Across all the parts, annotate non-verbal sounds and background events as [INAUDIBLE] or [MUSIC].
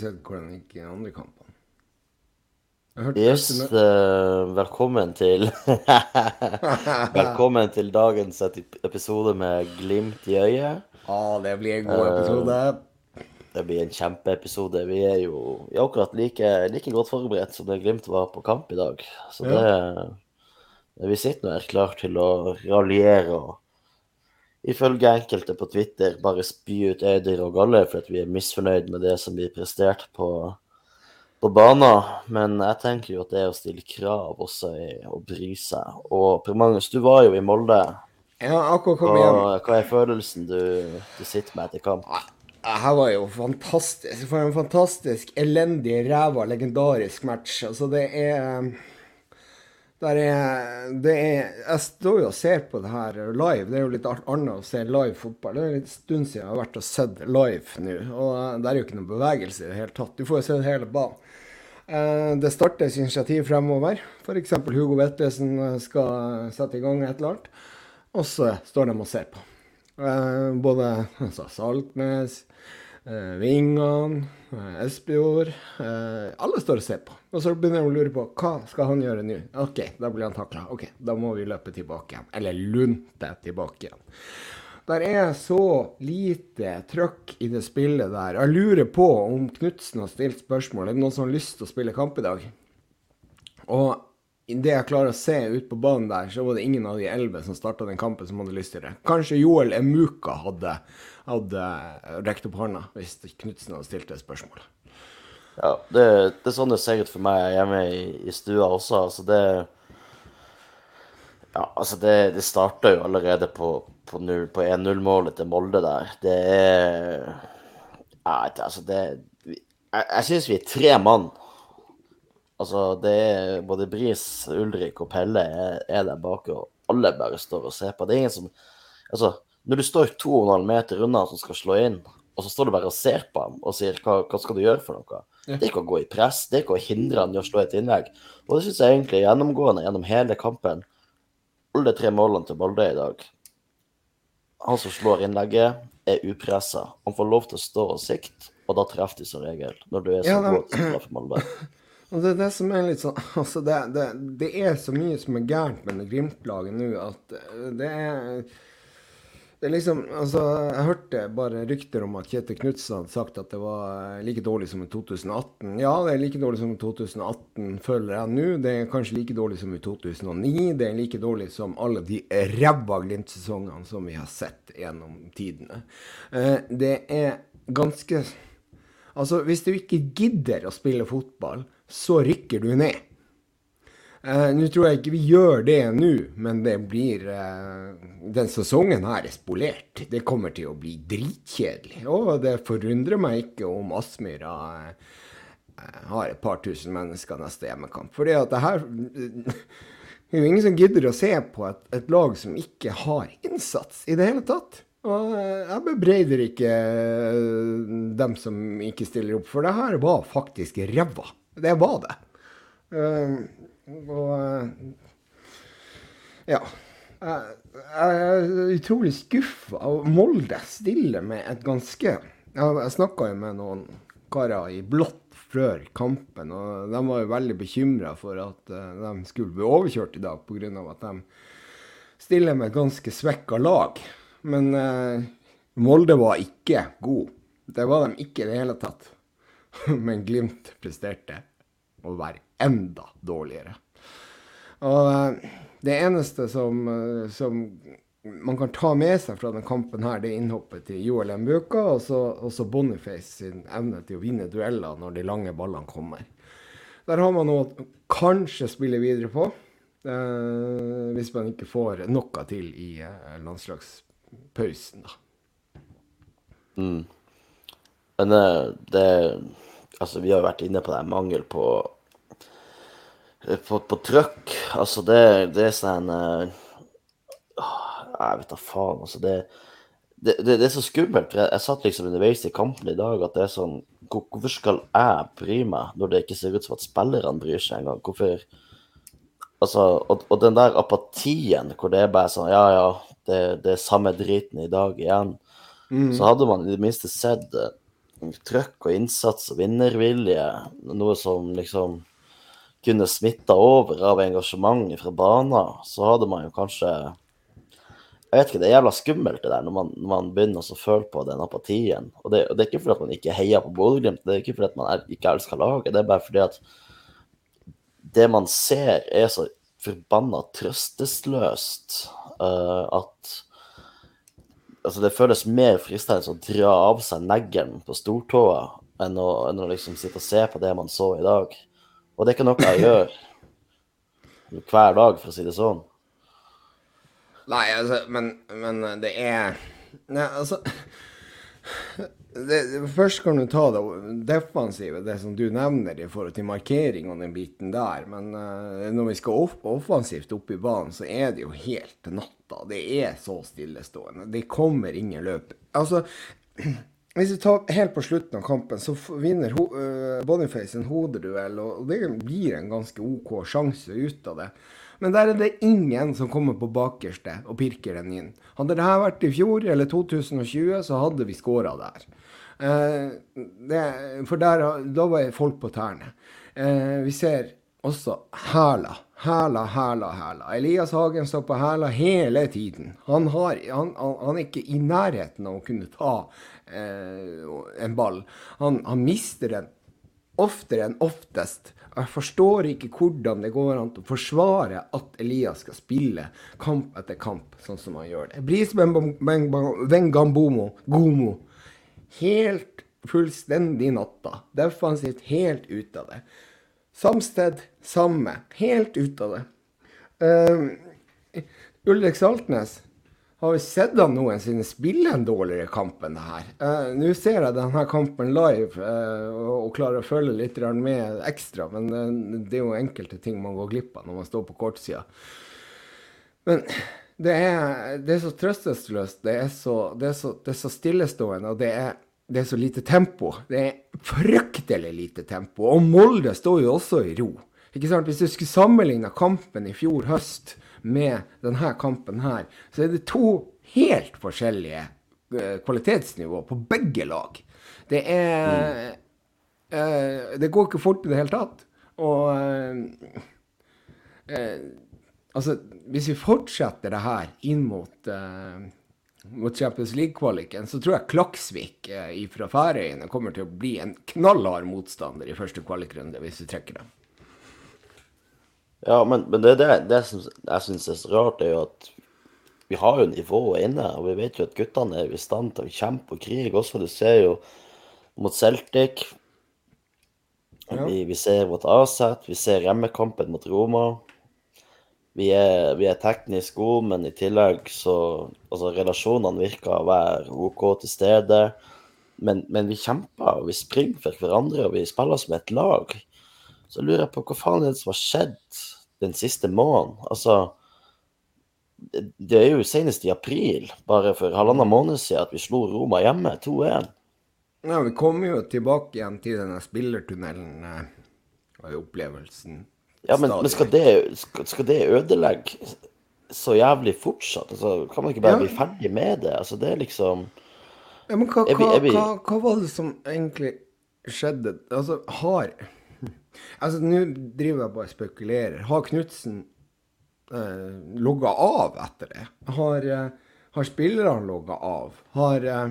sett hvordan det gikk i andre kampene. Yes, uh, eh, velkommen til [LAUGHS] Velkommen til dagens episode med glimt i øyet. Ja, det blir en god episode. Det blir en kjempeepisode. Vi er jo vi er akkurat like, like godt forberedt som det Glimt var på kamp i dag. Så det, det Vi sitter nå her klar til å raljere og ifølge enkelte på Twitter bare spy ut Eidir og galler for at vi er misfornøyd med det som blir prestert på, på banen. Men jeg tenker jo at det er å stille krav også er å bry seg. Og Per Magnus, du var jo i Molde. Ja, akkurat kom Og hva er følelsen du, du sitter med etter kamp? Det her var jo fantastisk. For en fantastisk, elendig, ræva, legendarisk match. Altså, det er der er, er Jeg står jo og ser på det her live. Det er jo litt annet å se live fotball. Det er en stund siden jeg har vært og sett live nå. Og eh, det er jo ikke noen bevegelse i det hele tatt. Du får jo se hele banen. Eh, Det startes initiativ fremover. F.eks. Hugo Vetlesen eh, skal sette i gang et eller annet. Og så står de og ser på. Både altså, Saltnes, eh, Vingan, eh, Espejord eh, Alle står og ser på. Og så begynner de å lure på hva skal han gjøre nå. OK, da blir han takla. OK, da må vi løpe tilbake igjen. Eller lunte tilbake igjen. Der er så lite trøkk i det spillet der. Jeg lurer på om Knutsen har stilt spørsmål. Er det noen som har lyst til å spille kamp i dag? Og det jeg klarer å se ut på banen der, så var det ingen av de elleve som starta den kampen som hadde lyst til det. Kanskje Joel Emuka hadde, hadde rekt opp hånda hvis Knutsen hadde stilt det spørsmålet. Ja, det, det er sånn det ser ut for meg hjemme i, i stua også. Altså det Ja, altså det, det starta jo allerede på, på, på 1-0-målet til Molde der. Det er Ja, altså det Jeg, jeg syns vi er tre mann. Altså, det er både Bris, Ulrik og Pelle er, er der bak, og alle bare står og ser på. Det er ingen som Altså, når du står 2,5 meter unna som skal slå inn, og så står du bare og ser på ham og sier hva, hva skal du gjøre for noe? Det er ikke å gå i press, det er ikke å hindre han i å slå et innlegg. Og det syns jeg egentlig er gjennomgående gjennom hele kampen. Alle tre målene til Molde i dag. Han som slår innlegget, er upressa. Han får lov til å stå og sikte, og da treffer de som regel. Når du er så Ja, da- god til å treffe Molde. [LAUGHS] Og det er det som er litt sånn [LAUGHS] Altså, det, det, det er så mye som er gærent med det Glimt-laget nå, at eh, det er det er liksom, altså, Jeg hørte bare rykter om at Kjetil Knutsen hadde sagt at det var like dårlig som i 2018. Ja, det er like dårlig som i 2018, føler jeg nå. Det er kanskje like dårlig som i 2009. Det er like dårlig som alle de ræva Glimt-sesongene som vi har sett gjennom tidene. Eh, Det er ganske Altså, hvis du ikke gidder å spille fotball, så rykker du ned. Eh, nå tror jeg ikke vi gjør det nå, men det blir uh, Den sesongen her er spolert. Det kommer til å bli dritkjedelig. Og det forundrer meg ikke om Aspmyra uh, har et par tusen mennesker neste hjemmekamp. At det her Det er jo ingen som gidder å se på et, et lag som ikke har innsats i det hele tatt. Og jeg bebreider ikke dem som ikke stiller opp, for det her var faktisk ræva. Det var det. Og eh, ja. Jeg, er utrolig skuffa. Molde stiller med et ganske jeg snakka jo med noen karer i blått før kampen, og de var jo veldig bekymra for at eh, de skulle bli overkjørt i dag pga. at de stiller med et ganske svekka lag. Men eh, Molde var ikke god. Det var de ikke i det hele tatt. [LAUGHS] Men Glimt presterte å være enda dårligere. Og eh, det eneste som, eh, som man kan ta med seg fra denne kampen, her, det er innhoppet til Joel Mbuka og så Boniface sin evne til å vinne dueller når de lange ballene kommer. Der har man noe å kanskje spille videre på, eh, hvis man ikke får noe til i eh, landslagspausen. da. Men eh, det Altså, vi har jo vært inne på det, mangel på på, på trøkk. Altså, det, det er sånn uh, Jeg vet da faen, altså. Det, det, det, er så skummelt. Jeg, jeg satt liksom underveis i kampen i dag at det er sånn hvor- Hvorfor skal jeg bry meg når det ikke ser ut som at spillerne bryr seg engang? Hvorfor Altså, og, og den der apatien hvor det er bare sånn Ja, ja, det, det er samme driten i dag igjen. Så hadde man i det minste sett uh, trøkk og innsats og vinnervilje, noe som liksom kunne smitta over av engasjement fra banen, så hadde man jo kanskje Jeg vet ikke, det er jævla skummelt det der når man, når man begynner å føle på den apatien. Og det, og det er ikke fordi at man ikke heier på Bodø-Glimt, det er ikke fordi at man er, ikke elsker laget, det er bare fordi at det man ser, er så forbanna trøstesløst uh, at altså Det føles mer fristende å dra av seg neglen på stortåa enn å, enn å liksom sitte og se på det man så i dag. Og det er ikke noe jeg gjør hver dag, for å si det sånn. Nei, altså, men, men det er Nei, altså det, Først kan du ta det defensive, det som du nevner i forhold til markering og den biten der. Men uh, når vi skal off offensivt opp i banen, så er det jo helt natta. Det er så stillestående. Det kommer ingen løp. Altså, hvis vi tar helt på slutten av kampen, så vinner uh, Boniface en hodeduell, og det blir en ganske OK sjanse ut av det. Men der er det ingen som kommer på bakerste og pirker den inn. Hadde det her vært i fjor eller 2020, så hadde vi skåra der. Uh, det, for der, da var folk på tærne. Uh, vi ser også hæla. Hæla, hæla, hæla. Elias Hagen står på hæla hele tiden. Han, har, han, han, er ikke i nærheten av å kunne ta en ball. Han, han mister den oftere enn oftest. Jeg forstår ikke hvordan det går an å forsvare at Elias skal spille kamp etter kamp sånn som han gjør det. Bris Gomo. Helt fullstendig natta. Defensivt helt ute av det. Samsted samme. Helt ute av det. Uh, Ulrik Saltnes har vi sett han noensinne spille en dårligere kamp enn det her? Uh, Nå ser jeg denne kampen live uh, og, klarer å følge litt med ekstra, men uh, det er jo enkelte ting man går glipp av når man står på kortsida. Men det er, det er så trøstesløst, det er så, det er så, det er så stillestående, og det er, det er så lite tempo. Det er fryktelig lite tempo. Og Molde står jo også i ro. Ikke sant? Hvis du skulle sammenligne kampen i fjor høst med denne kampen her, så er det to helt forskjellige uh, kvalitetsnivå på begge lag. Det er mm. uh, Det går ikke fort i det hele tatt. Og uh, altså, hvis vi fortsetter det her inn mot mot Champions League-kvaliken, så tror jeg Klaksvik eh, fra Færøyene kommer til å bli en knallhard motstander i første kvalikrunde, hvis vi trekker dem. Ja, men, men det, det, det som jeg syns er så rart, er jo at vi har jo nivået inne. Og vi vet jo at guttene er i stand til å kjempe og krige også. Du ser jo mot Celtic. Ja. Vi, vi, ser mot Aset. Vi ser remmekampen mot Roma. Vi er, vi er, teknisk gode, men i tillegg så Altså, relasjonene virker å være OK til stede. Men, men vi kjemper, og vi springer for hverandre, og vi spiller som et lag. Så lurer jeg på hva faen er det som har skjedd den siste måneden? Altså, det er jo senest i april, bare for halvannen måned siden, at vi slo Roma hjemme 2-1. Ja, vi kommer jo tilbake igjen til denne spillertunnelen, og opplevelsen. Ja, men, men skal, det, skal, det, ødelegge så jævlig fortsatt? Altså, kan man ikke bare ja. bli ferdig med det? Altså, det er liksom Ja, men hva, hva, hva, hva var det som egentlig skjedde? Altså, har Altså, nå driver jeg bare og spekulerer. Har Knutsen eh, logga av etter det? Har, eh, har spillerne logga av? Har, eh,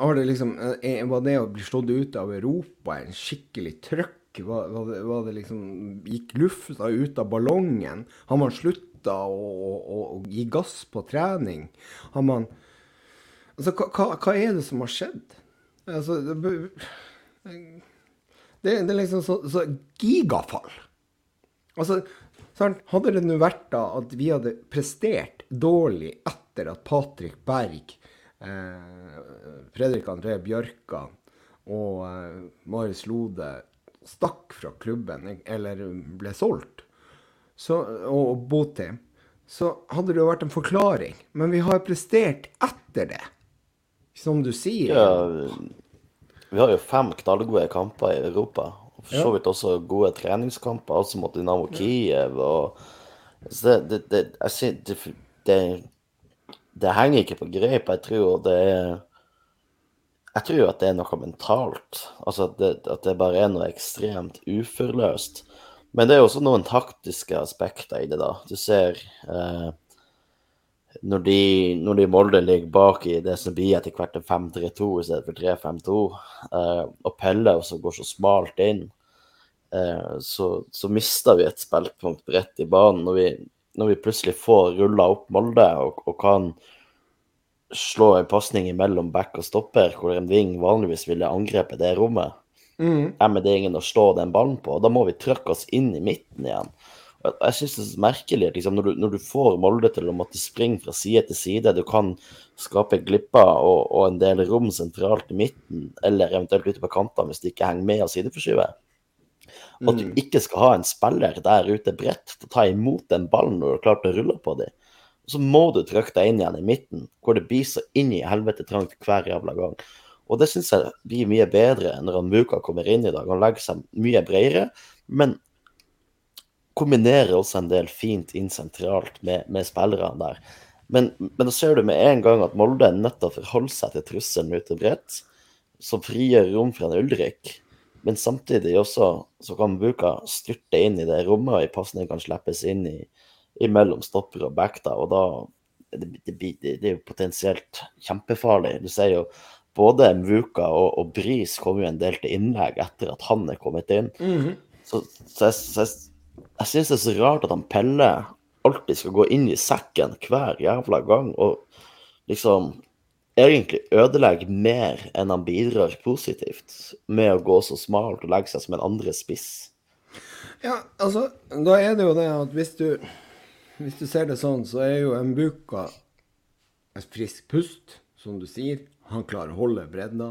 har det liksom eh, Var det å bli slått ut av Europa en skikkelig trøkk? Var, var, det, var det liksom Gikk lufta ut av ballongen? Har man slutta å, å, å, gi gass på trening? Har man Altså, hva, hva er det som har skjedd? Altså, det, det, det er liksom så, så gigafall. Altså, sant? hadde det nå vært da at vi hadde prestert dårlig etter at Patrick Berg, eh, Fredrik André Bjørka og eh, Marius Lode stakk fra klubben, eller ble solgt, så, og, og Botheim, så hadde det jo vært en forklaring. Men vi har prestert etter det, som du sier. Ja, vi har jo fem knallgode kamper i Europa. Og for så vidt også gode treningskamper, altså mot Dynamo Kiev. og det, det, det, jeg det, det, det, henger ikke på greip. Jeg tror det er Jeg tror jo at det er noe mentalt. Altså at det, at det bare er noe ekstremt uforløst. Men det er jo også noen taktiske aspekter i det, da. Du ser eh, når de, når de Molde ligger bak i det som blir etter hvert en 5-3-2 i stedet for 3-5-2, eh, og Pelle også går så smalt inn, eh, så, så mister vi et spillpunkt bredt i banen. Når vi, når vi plutselig får rulla opp Molde og, og kan slå en pasning mellom back og stopper, hvor en ving vanligvis ville angrepet det rommet. Mm. er det ingen å slå den ballen på. Da må vi trykke oss inn i midten igjen. Jeg synes det er merkelig at liksom, når, du, når du får Molde til å måtte springe fra side til side, du kan skape glipper og, og en del rom sentralt i midten, eller eventuelt ute på kantene hvis de ikke henger med og sideforskyver. Og at du ikke skal ha en spiller der ute bredt til å ta imot den ballen når du har klart å rulle på dem. Så må du trykke deg inn igjen i midten, hvor det blir så inn i helvete trangt hver jævla gang. Og det syns jeg blir mye bedre når han Muka kommer inn i dag. Han legger seg mye bredere, men kombinerer også en del fint inn sentralt med, med spillerne der. Men, men da ser du med en gang at Molde er nødt til å forholde seg til trusselen ute bredt, som frigjør rom for en Ulrik. Men samtidig også så kan Buka styrte inn i det rommet, og en pasning kan slippes inn i, mellom stopper og back. da, og da det, det, det, er jo potensielt kjempefarlig. Du ser jo både Mvuka og, og Bris kom jo en del til innlegg etter at han er kommet inn. Mhm. Så, så jeg, så jeg, jeg syns det er så rart at han Pelle alltid skal gå inn i sekken hver jævla gang og liksom egentlig ødelegge mer enn han bidrar positivt med å gå så smalt og legge seg som en andre spiss. Ja, altså, da er det jo det at hvis du Hvis du ser det sånn, så er jo en Mbuka et frisk pust, som du sier. Han klarer å holde bredda.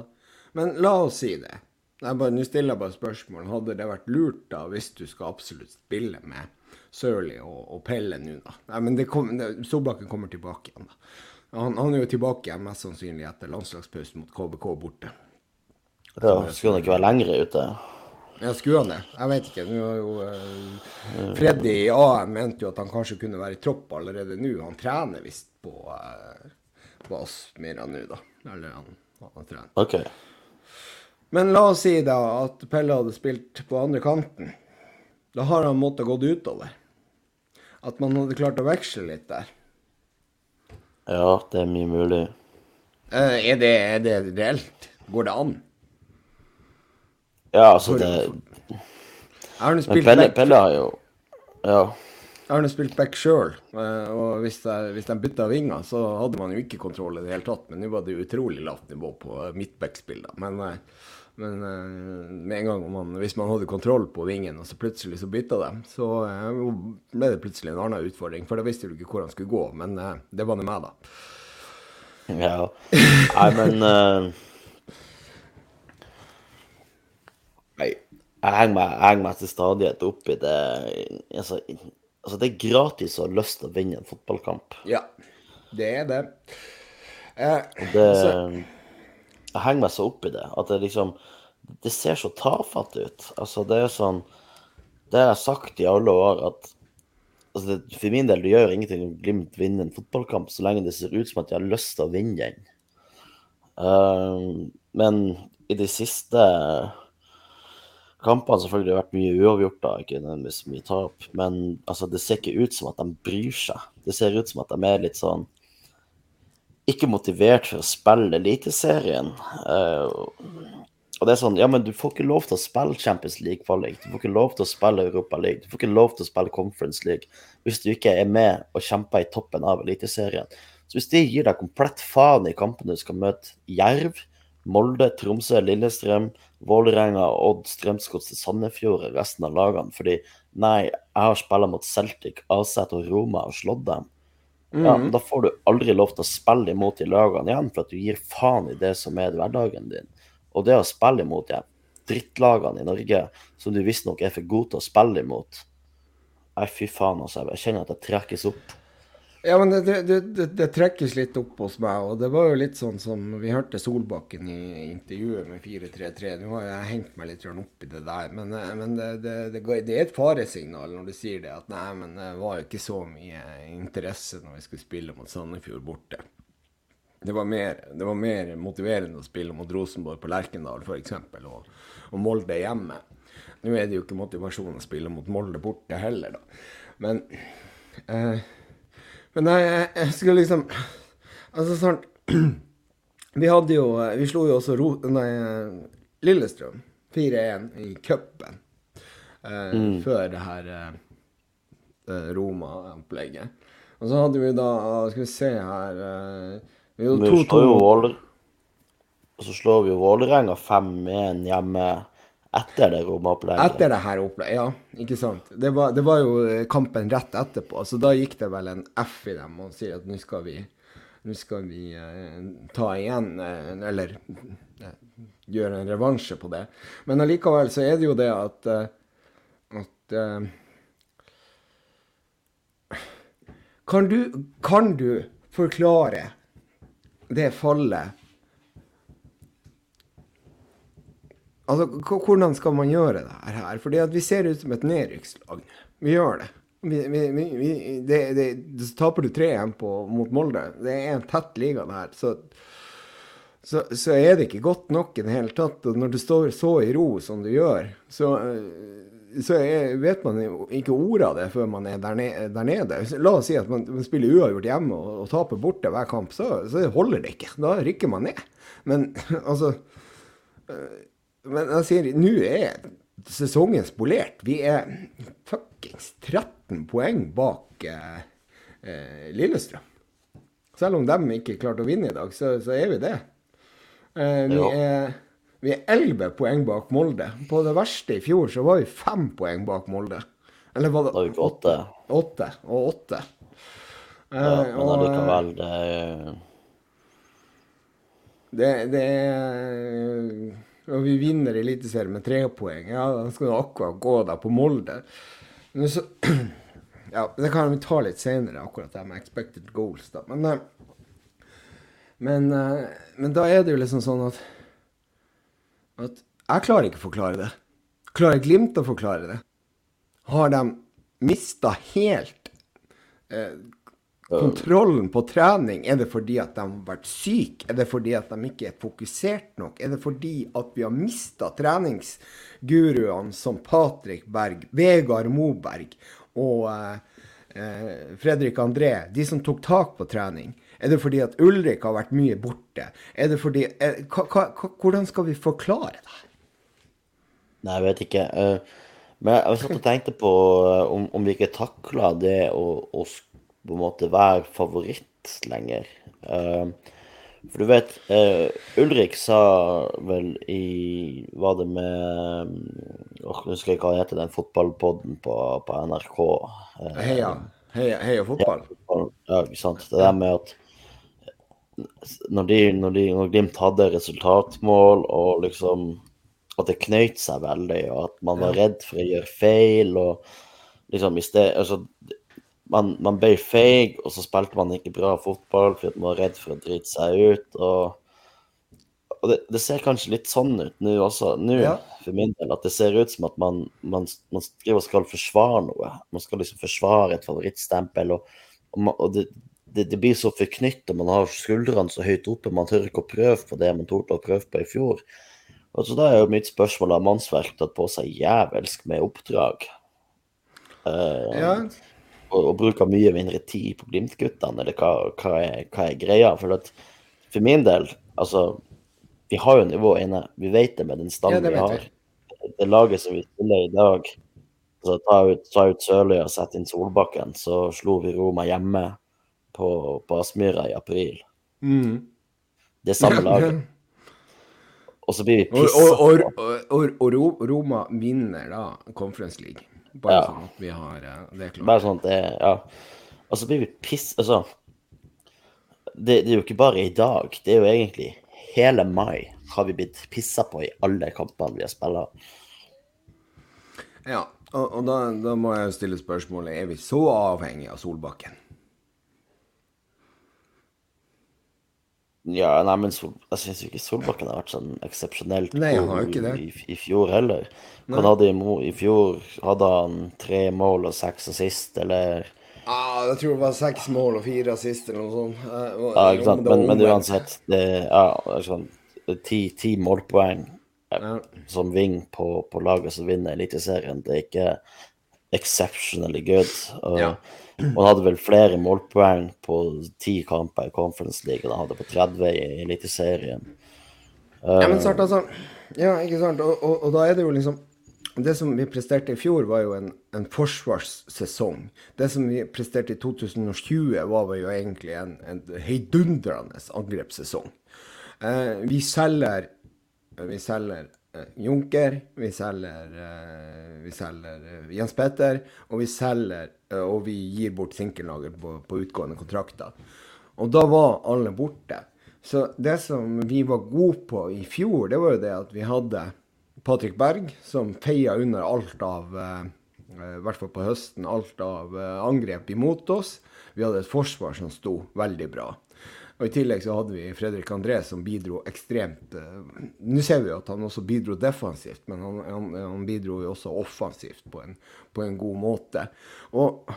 Men la oss si det. Jeg bare, Nå stiller jeg bare spørsmål. Hadde det vært lurt da, hvis du skal absolutt spille med Sørli og, og Pelle nå, da? Nei, men det kom, det, Solbakken kommer tilbake igjen, da. Han, han er jo tilbake igjen mest sannsynlig etter landslagspausen mot KBK borte. Ja, Skulle han ikke være lenger ute? Ja, skulle han det? Jeg vet ikke. Nå har jo uh, Freddy i AM mente jo at han kanskje kunne være i tropp allerede nå. Han trener visst på, uh, på Aspmyra nå, da. Eller han, han trener. OK. Men la oss si da at Pelle hadde spilt på andre kanten. Da har han måttet gått utover. At man hadde klart å veksle litt der. Ja, det er mye mulig. Eh, er, det, er det reelt? Går det an? Ja, altså det har Men spilt Pelle, Pelle har jo Ja. jeg har spilt back sjøl, og hvis, de, hvis de bytta vinger, så hadde man jo ikke kontroll i det hele tatt. Men nå var det jo utrolig lavt nivå på midtbackspill, da. Men, eh, men eh, med en gang man, hvis man hadde kontroll på vingen, og så plutselig så bytta de, så eh, ble det plutselig en annen utfordring. For da visste du ikke hvor han skulle gå. Men eh, det var nå meg, da. Ja. Nei, men Nei, jeg henger meg, jeg henger meg til stadighet opp i det altså, altså, det er gratis å ha lyst til å vinne en fotballkamp. Ja, det er det. Eh, Det så, Jeg henger meg så opp i det at det liksom Det ser så tafatt ut. Altså, det er sånn Det har jeg sagt i alle år at altså det, For min del, det gjør ingenting om Glimt vinner en fotballkamp så lenge det ser ut som at de har lyst til å vinne den. Uh, men i de siste kampene selvfølgelig har det vært mye uavgjort, da, ikke nødvendigvis mye tap. Men altså, det ser ikke ut som at de bryr seg. Det ser ut som at de er litt sånn ikke motivert for å spille Eliteserien. Uh, og det er sånn, ja, men du får ikke lov til å spille Champions League-kvalik. Du får ikke lov til å spille Europa League. Du får ikke lov til å spille Conference League hvis du ikke er med og kjemper i toppen av Eliteserien. Så hvis de gir deg komplett faen i kampene du skal møte Jerv, Molde, Tromsø, Lillestrøm, Vålerenga, Odd, Strømsgodset, Sandefjord og resten av lagene fordi nei, jeg har spilt mot Celtic, AZ og Roma og slått dem. Ja, Da får du aldri lov til å spille imot de lagene igjen, for at du gir faen i det som er hverdagen din. Og det å spille imot de drittlagene i Norge som du visstnok er for god til å spille imot Nei, fy faen, altså. Jeg kjenner at det trekkes opp. Ja, men det, det, det, det, trekkes litt opp hos meg, og det var jo litt sånn som vi hørte Solbakken i intervjuet med 433. Nå har jeg hengt meg litt opp i det der, men, eh, men det er et faresignal når du sier det, at nei, men det var jo ikke så mye interesse når vi skulle spille mot Sandefjord borte. det var, mer, det var mer motiverende å spille mot Rosenborg på Lerkendal f.eks. Og, og Molde hjemme. Nå er det jo ikke motivasjon å spille mot Molde borte heller, da. Men eh, Men jeg, jeg skulle liksom Altså sånn [CLEARS THROAT] Vi hadde jo Vi slo jo også Ro, nei, Lillestrøm 4-1 i cupen eh, mm. før det her eh, Roma-opplegget. Og så hadde vi da Skal vi se her eh, Vi hadde 2-2. Og så slår vi jo Vålerenga 5-1 hjemme etter det Roma-opplegget. Etter det her opplegget, ja. Ikke sant. Det var, det var, jo kampen rett etterpå. Så da gikk det vel en F i dem og sier at nå skal vi, nå skal vi eh, ta igjen, eh, eller eh, gjøre en revansje på det. Men allikevel så er det jo det at, eh, at eh, kan, du, kan du forklare det fallet Altså, hvordan skal man gjøre det her? Fordi at vi ser ut som et nedrykkslag. Vi gjør det. Det taper du 3-1 mot Molde. Det er en tett liga, det her. Så, så, så, er det ikke godt nok i det hele tatt. Og når du står så i ro som du gjør, så, så er, vet man ikke ordet av det før man er der nede. La oss si at man, man spiller uavgjort hjemme og, og, taper borte hver kamp, så, så holder det ikke. Da rykker man ned. Men [LAUGHS] altså men jeg sier, nå er sesongen spolert. Vi er fuckings 13 poeng bak eh, eh, Lillestrøm. Selv om de ikke klarte å vinne i dag, så, så er vi det. Eh, vi, er, vi, er, 11 poeng bak Molde. På det verste i fjor så var vi 5 poeng bak Molde. Eller var det Da gikk åtte. Åtte og åtte. Ja, men eh, allikevel, det er det, det er og vi vinner Eliteserien med tre poeng. Ja, da skal du akkurat gå da på Molde. Men så, [CLEARS THROAT] ja, det kan vi ta litt senere, akkurat det med expected goals. da. Men, eh, men, eh, men, da er det jo liksom sånn at, at jeg klarer ikke å forklare det. Klarer Glimt å forklare det? Har de mista helt eh, kontrollen på trening? Er det fordi at de har vært syke? Er det fordi at de ikke er fokusert nok? Er det fordi at vi har mista treningsguruene som Patrick Berg, Vegard Moberg og eh, eh, Fredrik André, de som tok tak på trening? Er det fordi at Ulrik har vært mye borte? Er det fordi er, eh, Hvordan skal vi forklare det? Nei, jeg vet ikke. Uh, men jeg satt og tenkte på uh, om, om, vi ikke takla det å, å på en måte være favoritt lenger. Uh, for du vet, uh, Ulrik sa vel i Var det med Jeg husker ikke hva heter, den fotballpodden på, på NRK. Uh, heia. Heia, heia fotball. Ja, ikke sant. Det der med at når, de, når, de, når Glimt hadde resultatmål, og liksom at det knøyt seg veldig, og at man var redd for å gjøre feil, og liksom i sted altså, man, man ble feig, og så spilte man ikke bra fotball fordi man var redd for å drite seg ut. Og, og det, det, ser kanskje litt sånn ut nå også, nå ja. for min del, at det ser ut som at man, man, man skriver og skal forsvare noe. Man skal liksom forsvare et favorittstempel, og, og, og det, det, det, blir så forknyttet, man har skuldrene så høyt oppe, man tør ikke å prøve på det man torde å prøve på i fjor. Og så Da er jo mitt spørsmål om mannsverk tatt på seg jævelsk med oppdrag. Uh, ja og, og bruker mye mindre tid på Glimt-guttene, eller hva, hva, er, hva, er, greia? For, at, for min del, altså Vi har jo nivå inne. Vi vet det med den standen ja, vi har. Det laget som vi spiller i dag, altså ta ut, ta ut Sørli og sette inn Solbakken, så slo vi Roma hjemme på, på Aspmyra i april. Mm. Det samme laget. Og så blir vi pissa. Og, og, og, og, Roma vinner da Conference League. Bare ja. sånn at vi har eh, det klart. Bare sånn at det Ja. Og så blir vi piss... Altså det, det, er jo ikke bare i dag. Det er jo egentlig hele mai har vi blitt pissa på i alle kampene vi har spilt. Ja, og, og da, da, må jeg stille spørsmålet er vi så avhengig av Solbakken? Ja, nei, men Sol, jeg syns ikke Solbakken har vært sånn eksepsjonelt god i, i, fjor heller. Han hadde i, i, fjor hadde han tre mål og seks assist, eller Ah, jeg tror det var seks mål og fire assist eller noe sånt. Eh, Ja, ikke sant? Men, men uansett, det ja, sånn, ti, ti målpoeng Ja. som ving på, på laget som vinner Eliteserien. Det er ikke exceptionally good. Og, Ja. [CLEARS THROAT] og han hadde vel flere målpoeng på ti kamper i Conference League, og han hadde på 30 i Eliteserien. Ja, men sant, altså. Ja, ikke sant. Og, og, og da er det jo liksom Det som vi presterte i fjor, var jo en, en forsvarssesong. Det som vi presterte i 2020, var jo egentlig en, en heidundrende angrepssesong. Eh, vi selger Vi selger eh, Junker, vi selger, eh, vi selger eh, Jens Petter, og vi selger eh, Og vi gir bort Sinkellager på, på utgående kontrakter. Og da var alle borte. Så det som vi var gode på i fjor, det var jo det at vi hadde Patrick Berg, som feia under alt av eh, eh, I hvert fall på høsten, alt av eh, angrep imot oss. Vi hadde et forsvar som sto veldig bra. Og I tillegg så hadde vi Fredrik André som bidro ekstremt uh, Nå ser vi at han også bidro defensivt, men han, han, han bidro jo også offensivt på en, på en god måte. Og,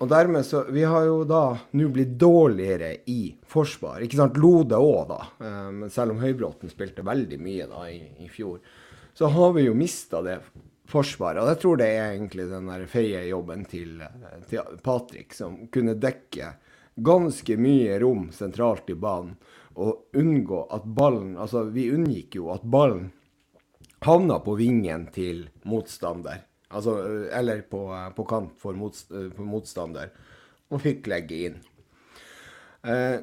og dermed så Vi har jo da nå blitt dårligere i forsvar. Ikke sant? Lode òg, da. Men selv om Høybråten spilte veldig mye da i, i fjor, så har vi jo mista det forsvaret. Og jeg tror det er egentlig den der feriejobben til, eh, til Patrick, som kunne dekke ganske mye rom sentralt i banen og unngå at ballen Altså, vi unngikk jo at ballen havna på vingen til motstander. Altså, eller på, på kant for mot, for motstander. Og fikk legge inn. Eh,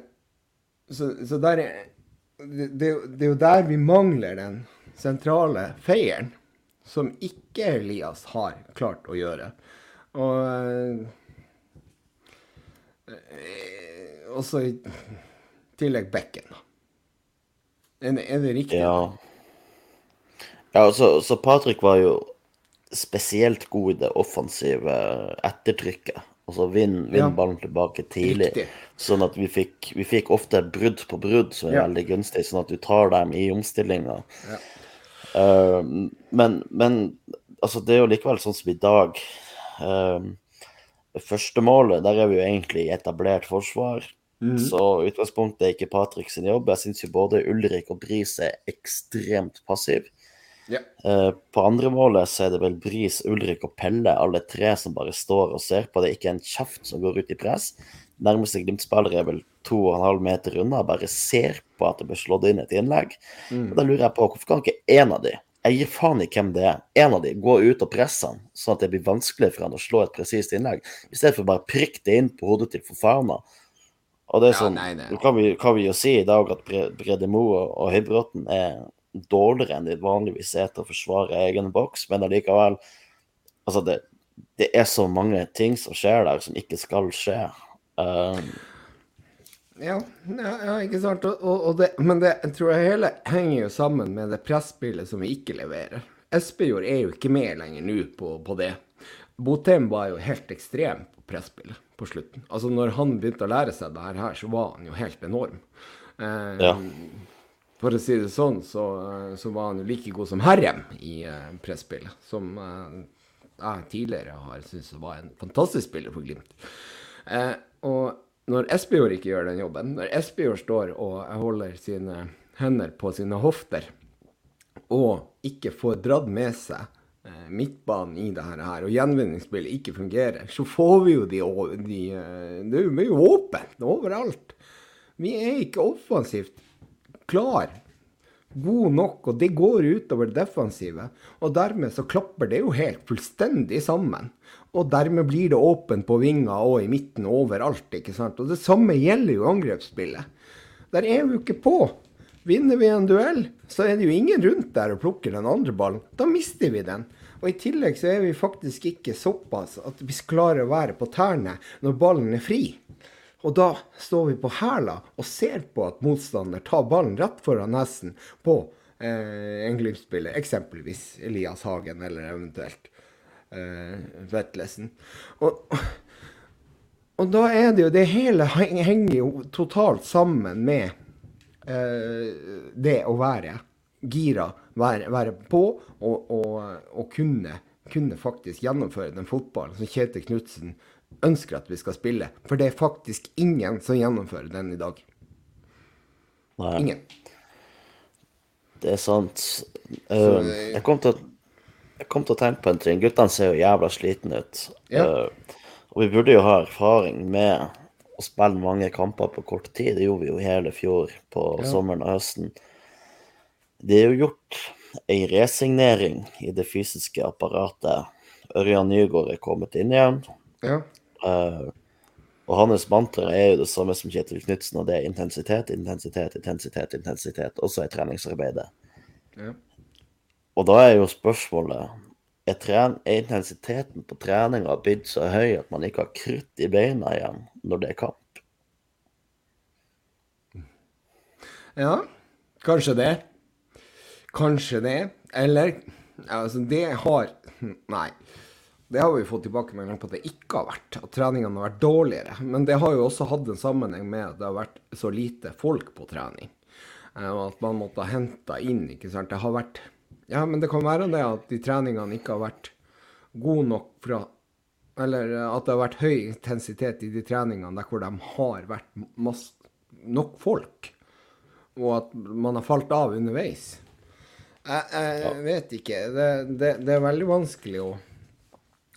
så, så der er det, det, det er jo der vi mangler den sentrale feieren. Som ikke Elias har klart å gjøre. Og eh, også i tillegg bekken, da. Er det, er det riktig? Ja. Ja, så, så Patrick var jo spesielt god i det offensive ettertrykket. Altså vinn, vinn Ja. ballen tilbake tidlig. Riktig. Sånn at vi fikk, vi fikk ofte brudd på brudd som er Ja. veldig gunstig, sånn at du tar dem i omstillinga. Ja. Uh, men, men altså, det er jo likevel sånn som i dag. Uh, det første målet, der er vi jo egentlig i etablert forsvar. Så utgangspunktet er ikke Patrick sin jobb. Jeg syns jo både Ulrik og Bris er ekstremt passiv. Ja. Eh, på andre målet så er det vel Bris, Ulrik og Pelle, alle tre som bare står og ser på. Det er ikke en kjeft som går ut i press. Nærmeste Glimt-spiller er vel to og en halv meter unna, bare ser på at det blir slått inn et innlegg. Og Da lurer jeg på, hvorfor kan ikke én av de, jeg gir faen i hvem det er, en av de gå ut og presse han, sånn at det blir vanskelig for han å slå et presist innlegg, i stedet for bare prikke det inn på hodet til Fofana. Og det er Ja, sånn, nei, nei. Kan vi, kan vi jo si i dag at Bre- Brede Moe og Høybråten er dårligere enn de vanligvis er til å forsvare egen boks, men allikevel Altså, det, det er så mange ting som skjer der som ikke skal skje. Um, Ja, ja, ikke sant. Og, og, det, men det tror jeg hele henger jo sammen med det presspillet som vi ikke leverer. Espejord er jo ikke med lenger nå på, på det. Botheim var jo helt ekstrem på presspillet på slutten. Altså når han begynte å lære seg det her, så var han jo helt enorm. Eh, Ja. For å si det sånn, så, så var han jo like god som Herrem i eh, presspillet. Som eh, jeg tidligere har syntes var en fantastisk spiller for Glimt. Eh, og når Espejord ikke gjør den jobben, når Espejord står og holder sine hender på sine hofter, og ikke får dratt med seg eh, midtbanen i det her, og gjenvinningsspillet ikke fungerer, så får vi jo de, de eh, Det er jo åpent overalt. Vi er ikke offensivt klar, god nok, og det går utover det defensive. Og dermed så klapper det jo helt fullstendig sammen. Og dermed blir det åpent på vinger og i midten overalt, ikke sant. Og det samme gjelder jo angrepsspillet. Der er vi jo ikke på. Vinner vi en duell, så er det jo ingen rundt der og plukker den andre ballen. Da mister vi den. Og i tillegg så er vi faktisk ikke såpass at vi klarer å være på tærne når ballen er fri. Og da står vi på hæla og ser på at motstander tar ballen rett foran nesen på eh, en Glimt-spiller, eksempelvis Elias Hagen eller eventuelt eh, Vetlesen. Og, og da er det jo Det hele henger jo totalt sammen med eh, det å være gira, være, være på og, og, og kunne kunne faktisk gjennomføre den fotballen som Kjetil Knutsen ønsker at vi skal spille. For det er faktisk ingen som gjennomfører den i dag. Nei, Ingen. det er sant. Uh, jeg, kom til å, jeg kom til å tenke på en ting. Guttene ser jo jævla slitne ut. Ja. Uh, og vi burde jo ha erfaring med å spille mange kamper på kort tid. Det gjorde vi jo hele fjor på sommeren og høsten. Det er jo gjort ei resignering i det fysiske apparatet. Ørjan Nygaard er kommet inn igjen. Ja. Uh, og hans mantra er jo det samme som Kjetil Knutsen, og det er intensitet, intensitet, intensitet, intensitet, også i treningsarbeidet. Ja. Og da er jo spørsmålet er, tren intensiteten på treninga blitt så høy at man ikke har krutt i beina igjen når det er kamp? Ja, kanskje det. Kanskje det. Eller Altså, det har Nei. Det har vi fått tilbakemelding på at det ikke har vært. At treningene har vært dårligere. Men det har jo også hatt en sammenheng med at det har vært så lite folk på trening. Eh, Og at man måtte ha henta inn, ikke sant. Det har vært Ja, men det kan være det at de treningene ikke har vært gode nok fra Eller at det har vært høy intensitet i de treningene der hvor de har vært masse, nok folk. Og at man har falt av underveis. Jeg, jeg vet ikke. Det, det, det er veldig vanskelig å,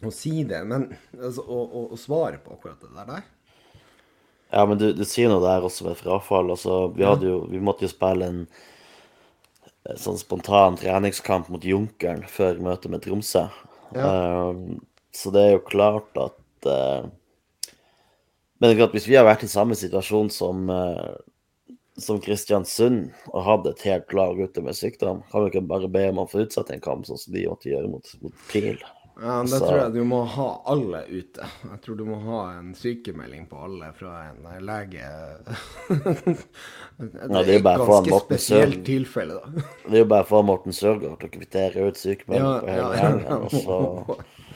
å si det, men altså, å, å, å svare på akkurat det der. Ja, men du, du sier noe der også med frafall. Altså, vi, jo, vi måtte jo spille en sånn spontan treningskamp mot Junkeren før møtet med Tromsø. Eh, så det er jo klart at eh, Men hvis vi har vært i samme situasjon som, eh, som Kristiansund og hadde et helt lag ute med sykdom, kan vi ikke bare be om å få utsatt en kamp, sånn som de måtte gjøre mot, mot Kiel? Ja, Da Så- tror jeg du må ha alle ute. Jeg tror du må ha en sykemelding på alle fra en lege. [LAUGHS] det det er for han ganske Morten spesielt Søren. tilfelle, da. Det er jo bare for Morten Sørgaard til å kvittere ut sykemelding Ja, på hele ja, gjengen. og [LAUGHS]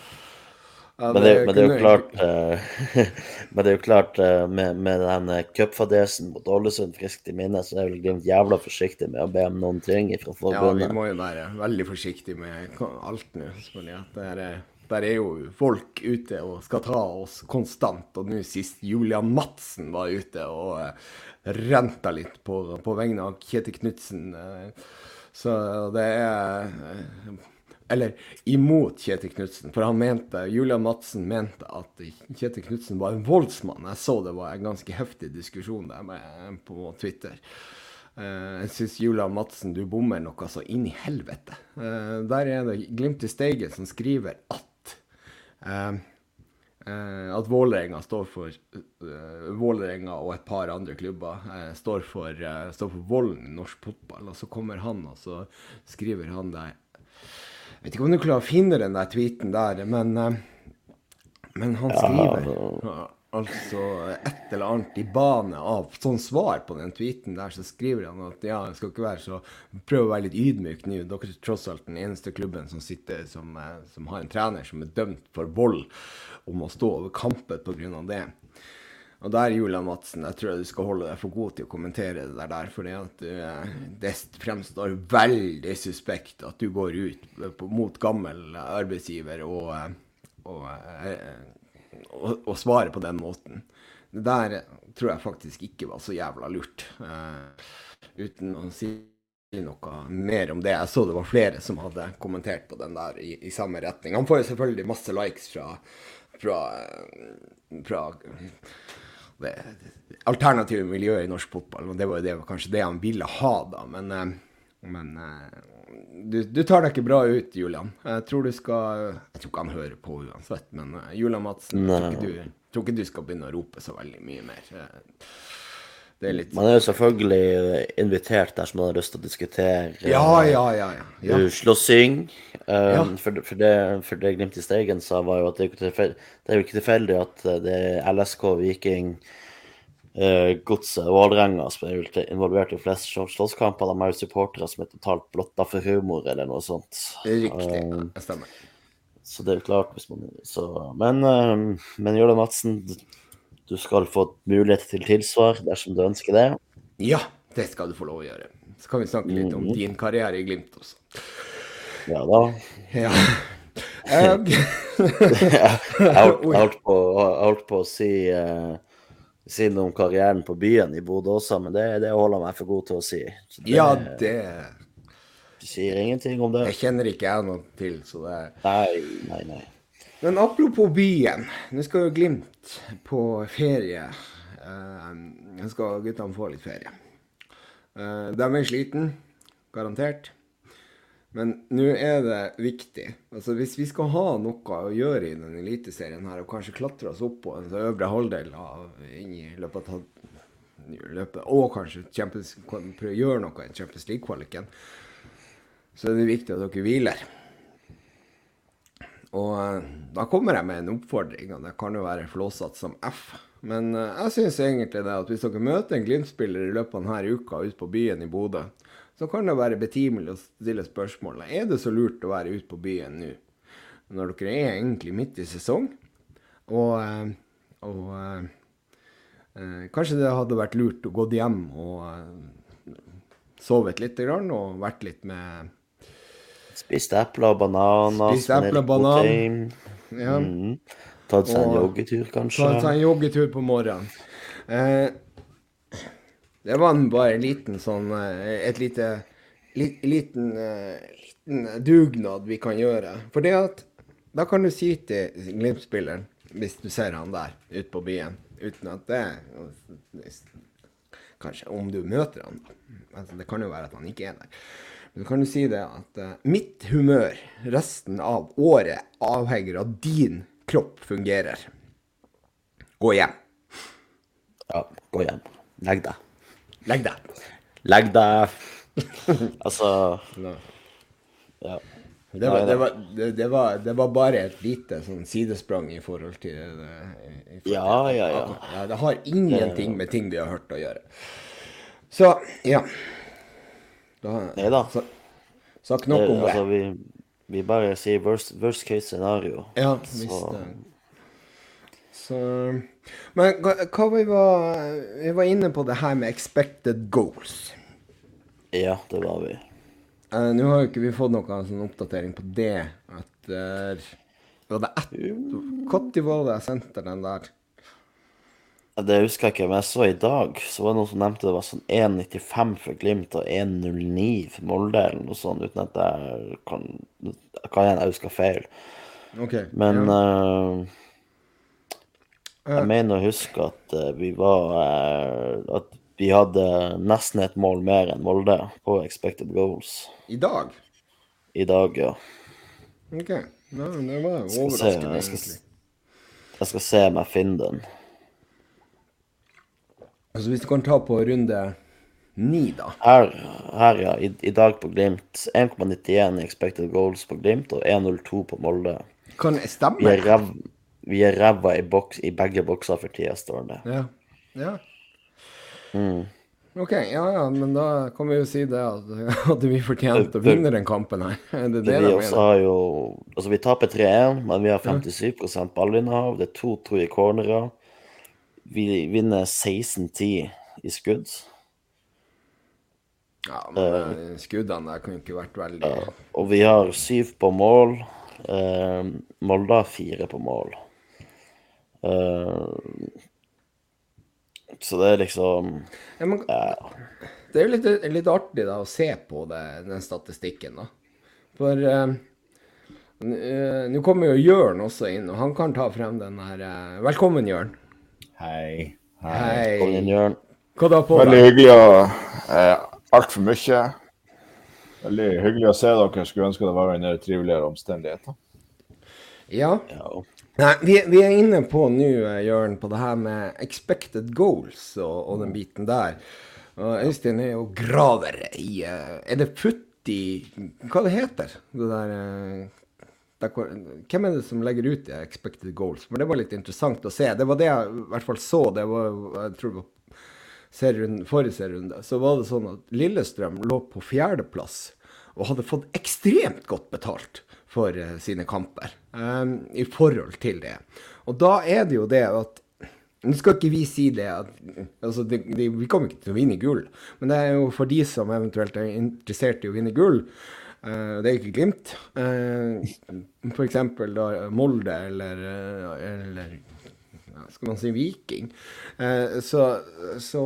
så... det, Men det, men det klart eh, [LAUGHS] Men det er jo klart eh, med, med den eh, cupfadesen mot Ålesund friskt i minne, så er vel Glimt jævla forsiktig med å be om noen ting fra forbundet. Ja, vi må jo være veldig forsiktige med alt nå. fordi at Der er, der er jo folk ute og skal ta oss konstant. Og nå sist Julian Madsen var ute og uh, renta litt på, på vegne av Kjetil Knutsen. så det er Eller imot Kjetil Knutsen. For han mente, Julian Madsen mente at Kjetil Knutsen var en voldsmann. Jeg så det var en ganske heftig diskusjon der med, på Twitter. Eh, jeg syns Julian Madsen, du bommer noe så inn i helvete. Eh, der er det Glimt i Steigen som skriver at eh, at Vålerenga står for Vålerenga og et par andre klubber står, for, står for volden i norsk fotball. Og så kommer han, og så skriver han der Jeg vet ikke om du klarer å finne den der tweeten der, men, eh, men han skriver ja, altså et eller annet i bane av sånn svar på den tweeten der, så skriver han at ja, skal ikke være så Prøv å være litt ydmyk nå. Dere er tross alt den eneste klubben som sitter som, eh, som har en trener som er dømt for vold om å stå over kampen pga. det. Og der, Julian Madsen, jeg tror du skal holde deg for god til å kommentere det der. uh, det fremstår veldig suspekt at du går ut mot gammel arbeidsgiver og, og, og, og svarer på den måten. Det der tror jeg faktisk ikke var så jævla lurt. eh, uten å si noe mer om det. Jeg så det var flere som hadde kommentert på den der i, i samme retning. Han får jo selvfølgelig masse likes fra, fra, eh, fra alternative miljøet i norsk fotball. Og det var det, kanskje det han ville ha, da. Men, eh, men eh, du, du tar deg ikke bra ut, Julian. Jeg tror du skal Jeg tror ikke han hører på uansett, men eh, Julian Madsen, jeg tror ikke, du, tror ikke du skal begynne å rope så veldig mye mer. Eh, Det er litt Man er jo selvfølgelig invitert dersom man har lyst til å diskutere Ja, ja, ja. ja. ja. uh, slåssing. Um, Ja. for, for, det, for det Glimt i Steigen sa, var jo at det er, er jo ikke tilfeldig at det er LSK, Viking, uh, Godset og Vålerenga som er involvert i flest slåsskamper. De har jo supportere som er totalt blotta for humor, eller noe sånt. Riktig. Um, Det stemmer. Så det er jo klart hvis man så, Men, um, men Jørgen Madsen, du skal få mulighet til tilsvar dersom du ønsker det. Ja, det skal du få lov å gjøre. Så kan vi snakke litt om din karriere i Glimt også. Ja da. Ja. [LAUGHS] Jeg holdt, jeg holdt, på, jeg holdt på å si, uh, si noe om karrieren på byen i Bodø også, men det, det holder meg for god til å si. Det ja, det sier ingenting om det. Jeg kjenner ikke jeg noe til, så det Nei, nei, nei. Men apropos byen. Nå skal jo Glimt på ferie. Eh, Nå skal guttene få litt ferie. Eh, De er sliten, garantert. Men nå er det viktig. Altså Hvis vi skal ha noe å gjøre i den eliteserien her, og kanskje klatre oss opp på en sånn øvre halvdel av, inn i løpet av løpet, og kanskje prøve å gjøre noe i Champions League-kvaliken, så er det viktig at dere hviler. Og eh, da kommer jeg med en oppfordring, og det kan jo være flåsatt som F. Men eh, jeg syns egentlig det at hvis dere møter en Glimt-spiller i løpet av denne uka ute på byen i Bodø, så kan det være betimelig å stille spørsmålet er det så lurt å være ute på byen nå, når dere er egentlig midt i sesong. Og, eh, og eh, kanskje det hadde vært lurt å gå hjem og sovet litt og vært litt med Spist epler og bananer. Spist epler og banan. ja, Mm. Tatt seg en Og- joggetur, kanskje. Tatt seg en joggetur på morgenen. Eh, det var bare en liten sånn eh, Et lite li, liten, uh, liten dugnad vi kan gjøre. For det at Da kan du si til Glimt-spilleren, hvis du ser han der ute på byen, uten at det Kanskje om du møter han, da. Altså, det kan jo være at han ikke er der. Så kan jo si det at uh, mitt humør resten av året avhenger av din kropp fungerer. Gå hjem. Ja, gå hjem. Legg deg. Legg deg. Legg deg. altså [LAUGHS] Ja. Det var, det, var, det, det, var, det var bare et lite sånn sidesprang i forhold til det. i forhold til- Ja, ja, ja. ja. Det har ingenting med ting vi har hørt å gjøre. Så, ja. Nei da. Snakk nok Det, om det. altså, vi, vi bare sier worst, worst case scenario. Ja, visst Så det Så Men hva, hva vi var Vi var inne på det her med expected goals. ja, det var vi. Uh, Nå har jo ikke vi fått noen sånn oppdatering på det etter Var det ett Når var det jeg sendte den der? Det husker jeg ikke, men jeg så i dag, så var det noen som nevnte det var sånn 1,95 for Glimt og 1,09 for Molde, eller noe sånt, uten at jeg kan Kan hende jeg husker feil. OK. Men ja. uh, jeg mener å huske at eh, vi var eh, At vi hadde nesten et mål mer enn Molde på expected goals I dag? i dag, ja. OK. Nei, det var overraskende, jeg skal, egentlig. jeg skal se om jeg finner den. Altså, hvis du kan ta på runde ni, da. Her, her ja. I, I dag på Glimt 1,91 i expected goals på Glimt og 1,02 på Molde. Kan det Vi stemme? er rev, vi er ræva i, boks, i begge bokser for tida, står det. Ja. ja. Mm. OK, ja ja, men da kan vi jo si det at [LAUGHS] hadde vi fortjent å vinne den kampen her. [LAUGHS] Er det det Vi de også har jo Altså, vi taper 3-1, men vi har 57 ballinnehav. Det er 2-2 i cornerer. Vi vinner 16-10 i skudd. Ja, men eh, skuddene der kunne ikke vært veldig Og vi har syv på mål. Uh, Molde har fire på mål. Uh, så det er liksom ja, men, uh, Det er jo litt, litt artig da å se på det, den statistikken, da. For eh, eh, nå kommer jo Jørn også inn, og han kan ta frem den her eh, Velkommen, Jørn. Hei. Kom Hei. inn, Jørn. Hva da på Veldig hyggelig å eh, Altfor mye. Veldig hyggelig å se dere. Skulle ønske det var under triveligere omstendigheter. Ja. Ja. Nei, vi, vi er inne på nå, eh, Jørn, på det her med expected goals og, og den biten der. Og Øystein er jo graver i eh, Er det putt i Hva det heter det der eh, Hvem er det som legger ut de expected goals? For det var litt interessant å se. Det var det jeg i hvert fall så. Det var, jeg tror det var serien, forrige serierunde. Så var det sånn at Lillestrøm lå på fjerdeplass og hadde fått ekstremt godt betalt for uh, sine kamper um, i forhold til det. Og da er det jo det at Nå skal ikke vi si det at altså det, det, Vi kommer ikke til å vinne gull, men det er jo for de som eventuelt er interessert i å vinne gull, det er ikke Glimt. Uh, for eksempel Molde eller, eh, eller skal man si Viking. Så, så,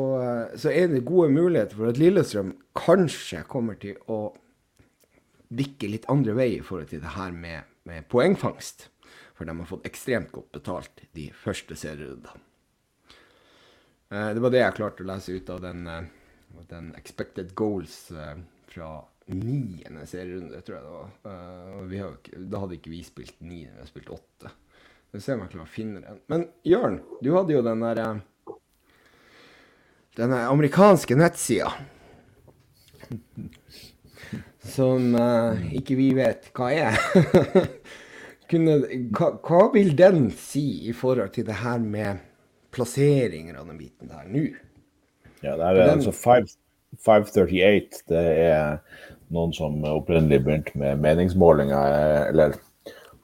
så, er det gode muligheter for at Lillestrøm kanskje kommer til å dikke litt andre vei i forhold til det her med, med poengfangst. For de har fått ekstremt godt betalt de første serierundene. det var det jeg klarte å lese ut av den, den expected goals fra niende serierunde, tror jeg det var. Uh, har, da hadde ikke vi spilt ni, vi har spilt åtte. Vi ser om jeg klarer å finne den. Men Jørn, du hadde jo den der uh, Den amerikanske nettsida. Som uh, ikke vi vet hva er. [LAUGHS] Kunne, hva, hva, vil den si i forhold til det her med plasseringer av den biten der nå? Ja, det er den, altså 538. Det er noen som opprinnelig begynte med meningsmålinger, eller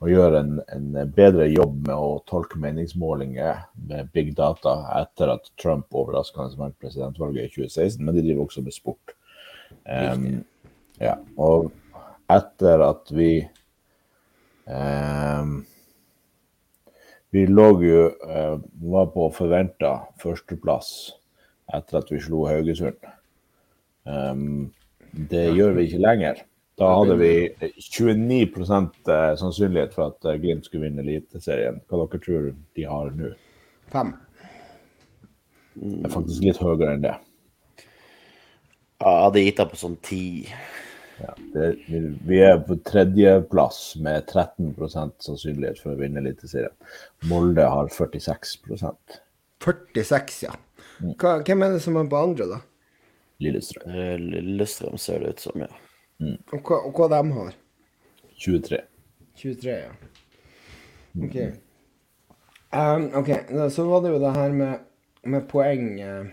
å gjøre en, en, bedre jobb med å tolke meningsmålinger med big data etter at Trump overraskende vant presidentvalget i 2016, men de driver også med sport. Um, ja, og etter at vi um, Vi lå jo uh, var på forventa førsteplass etter at vi slo Haugesund. Um, det gjør vi ikke lenger. Da hadde vi 29 eh, sannsynlighet for at eh, Glimt skulle vinne Eliteserien. Hva dere tror de har nå? Fem. Det er faktisk litt høyere enn det. Ja, jeg hadde gitt deg på sånn ti. Ja, det, vi er på tredjeplass med 13% sannsynlighet for å vinne Eliteserien. Molde har 46% 46, ja. Mm. Hva, hvem er det som er på andre, da? Lillestrøm. Eh, Lillestrøm ser det ut som, ja. Mm. Og, hva, og hva de har? 23. 23, ja. OK. Um, OK, så var det jo det her med, med poeng uh,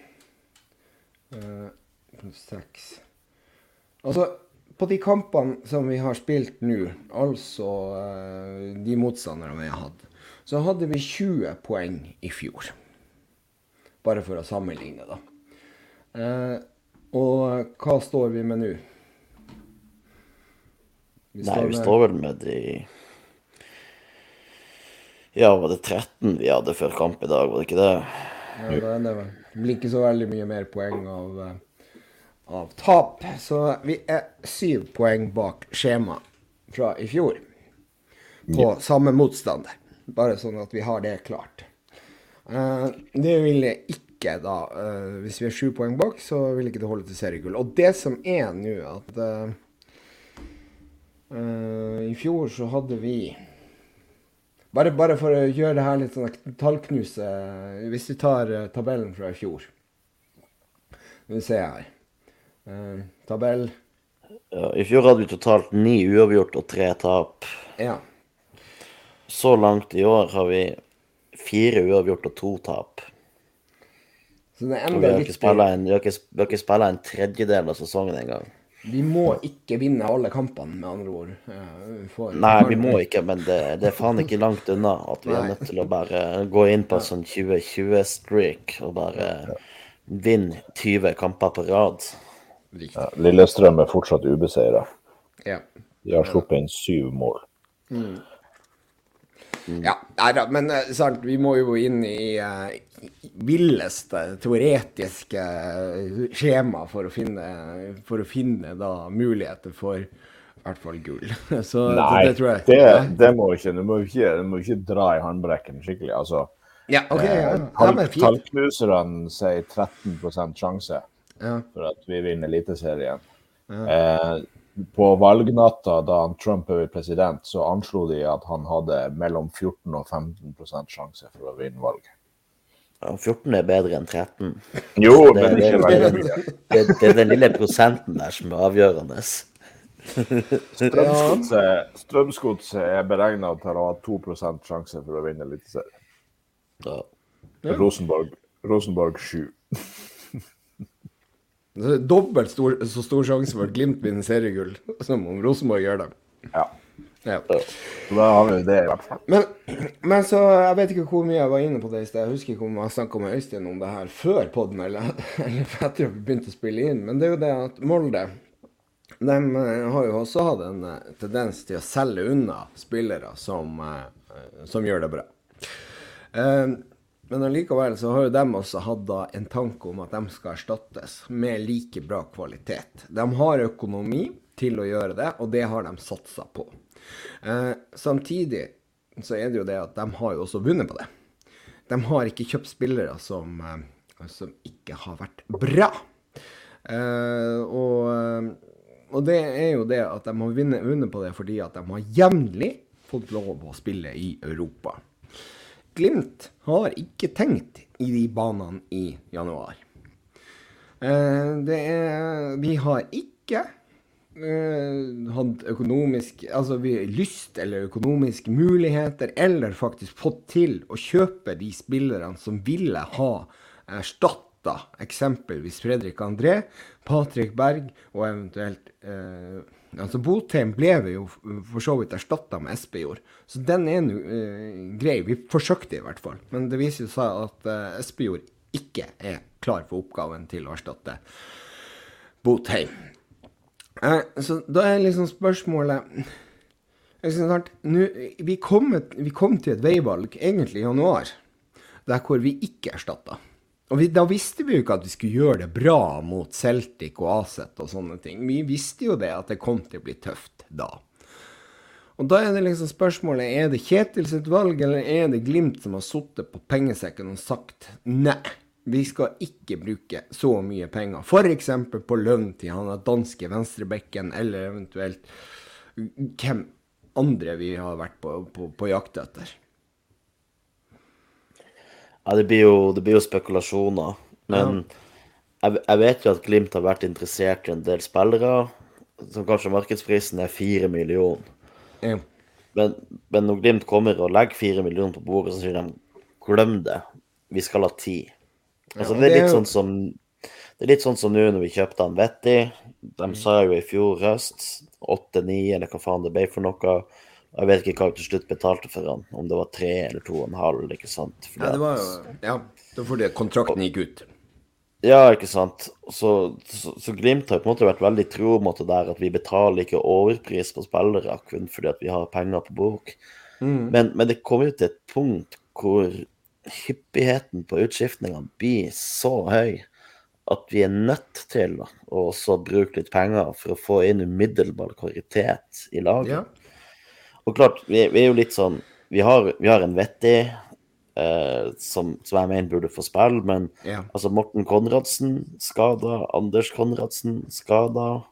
Seks. Altså, på de kampene som vi har spilt nå, altså uh, de motstanderne vi har hatt, så hadde vi 20 poeng i fjor. Bare for å sammenligne, da. Uh, og hva står vi med nå? Nei, vi står vel med de Ja, var det 13 vi hadde før kamp i dag, var det ikke det? Ja, det er det vel. Det blir ikke så veldig mye mer poeng av, eh, av tap. Så vi er syv poeng bak skjema fra i fjor. På ja. samme motstander. Bare sånn at vi har det klart. Uh, det jeg ikke ikke da uh, Hvis vi er sju poeng bak, så vil ikke det holde til seriegull. Og det som er nå, at uh, I fjor så hadde vi bare, bare, for å gjøre det her litt sånn tallknuse Hvis vi tar tabellen fra i fjor Nå ser jeg her. tabell ja, I fjor hadde vi totalt ni uavgjort og tre tap. Ja. Så langt i år har vi fire uavgjort og to tap. Så det er enda har ikke en, vi, har ikke, vi har ikke spilt en tredjedel av sesongen engang. Vi må ikke vinne alle kampene, med andre ord. For, Nei, vi må ikke, men det, det, er faen ikke langt unna at vi Nei. er nødt til å bare gå inn på en sånn 2020-streak og bare vinne 20 kamper på rad. Ja, Lillestrøm er fortsatt ubeseira. Ja. De har sluppet inn syv mål. Mm. Mm. Ja, nei men uh, sant, vi må jo inn i uh, villeste teoretiske uh, skjema for å finne, for å finne da muligheter for i hvert fall gull. [LAUGHS] Så nei, det, det, det, det må ikke, du må ikke, du må ikke dra i håndbrekken skikkelig. Altså, ja, okay, ja. Tall, Tallknuserne sier 13 sjanse ja. for at vi vinner Eliteserien. Ja. Eh, på valgnatta da Trump ble president, så anslo de at han hadde mellom 14 og 15 sjanse for å vinne valget. Ja, 14 er bedre enn 13. Jo, det, men ikke veldig mye. Det, det, er den lille prosenten der som er avgjørende. Strømsgodset er beregna til å ha 2 sjanse for å vinne Eliteserien. Ja. Rosenborg, Rosenborg 7. Dobbelt stor, så stor sjanse for at Glimt vinner seriegull som om Rosenborg gjør det. Ja. ja. Så da har vi det, i hvert fall. Men, men, så Jeg vet ikke hvor mye jeg var inne på det i sted. Jeg husker ikke om jeg snakka med Øystein om det her før podden eller, [LAUGHS] eller etter at vi begynte å spille inn. Men det er jo det at Molde de eh, har jo også hatt en eh, tendens til å selge unna spillere som, eh, som gjør det bra. Men allikevel så har jo de også hatt en tanke om at de skal erstattes med like bra kvalitet. De har økonomi til å gjøre det, og det har de satsa på. Samtidig så er det jo det at de har jo også vunnet på det. De har ikke kjøpt spillere som, som ikke har vært bra. og og det er jo det at de har vunnet på det fordi at de har jevnlig fått lov å spille i Europa. Glimt har ikke tenkt i de banene i januar. Eh, er Vi har ikke uh, hatt økonomisk Altså lyst eller økonomiske muligheter, eller faktisk fått til å kjøpe de spillerne som ville ha erstatt erstatta eksempelvis Fredrik André, Patrick Berg og eventuelt eh, Altså Botheim ble vi jo for så vidt erstatta med Espejord, så den er nå eh, grei. Vi forsøkte i hvert fall. Men det viser seg at eh, Espejord ikke er klar for oppgaven til å erstatte Botheim. Eh, så da er liksom spørsmålet liksom, nu, vi, kom et, vi kom til et veivalg egentlig i januar, der hvor vi ikke erstatta. Og vi, da visste vi jo ikke at vi skulle gjøre det bra mot Celtic og Aset og sånne ting. Vi visste jo det, at det kom til å bli tøft da. Og da er det liksom spørsmålet er det Kjetil sitt valg, eller er det Glimt som har sittet på pengesekken og sagt nei, vi skal ikke bruke så mye penger. F.eks. på lønn til han danske venstrebekken, eller eventuelt hvem andre vi har vært på, på, på jakt etter. Ja, det blir jo, det blir jo spekulasjoner. Men ja. jeg, jeg, vet jo at Glimt har vært interessert i en del spillere, som kanskje markedsprisen er fire millioner. Ja. Men, men, når Glimt kommer og legger fire millioner på bordet, så sier de glem det, vi skal ha ti. Altså, det, er litt sånn som det er litt sånn som nå når vi kjøpte han Vetti. De mm. sa jo i fjor høst åtte-ni, eller hva faen det ble for noe. Jeg vet ikke hva jeg til slutt betalte for han, om det var tre eller to og en halv. ikke sant? Fordi ja, det var jo, ja, det var fordi kontrakten gikk ut. Ja, ikke sant. Så, så, så, Glimt har på en måte vært veldig tro mot det der at vi betaler ikke overpris på spillere kun fordi at vi har penger på bok. Mm. Men, men, det kommer jo til et punkt hvor hyppigheten på utskiftningene blir så høy at vi er nødt til å også bruke litt penger for å få inn umiddelbar kvalitet i laget. Ja. Og klart, vi, vi, er jo litt sånn Vi har, vi har en vettig eh, som, som, jeg mener burde få spille, men ja. altså Morten Konradsen skada, Anders Konradsen skada.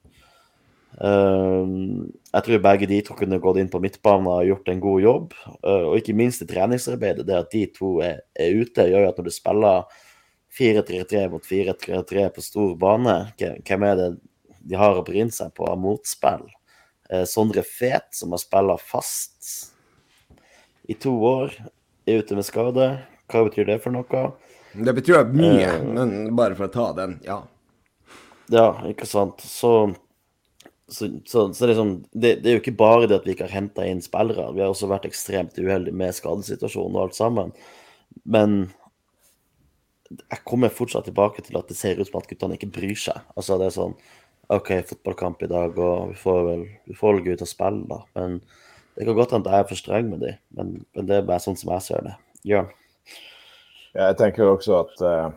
Uh, jeg tror begge de to kunne gått inn på midtbanen og gjort en god jobb. Uh, og ikke minst i treningsarbeidet. Det at de to er, er ute, gjør at når du spiller 4-3-3 mot 4-3-3 på stor bane, hvem er det de har å bryne seg på av motspill? Eh, Sondre Fet, som har spilla fast i to år, er ute med skade. Hva betyr det for noe? Det betyr mye, uh, men bare for å ta den, ja. Ja, ikke sant. Så, så, så, så liksom, det, det, er jo ikke bare det at vi ikke har henta inn spillere. Vi har også vært ekstremt uheldige med skadesituasjonen og alt sammen. Men jeg kommer fortsatt tilbake til at det ser ut som at guttene ikke bryr seg. Altså, det er sånn OK, fotballkamp i dag, og vi får vel, vi får vel gå ut og spille, da. Men det kan godt hende jeg er for streng med dem, men, men, det er bare sånn som jeg ser det. Jørn? Ja, jeg tenker også at uh,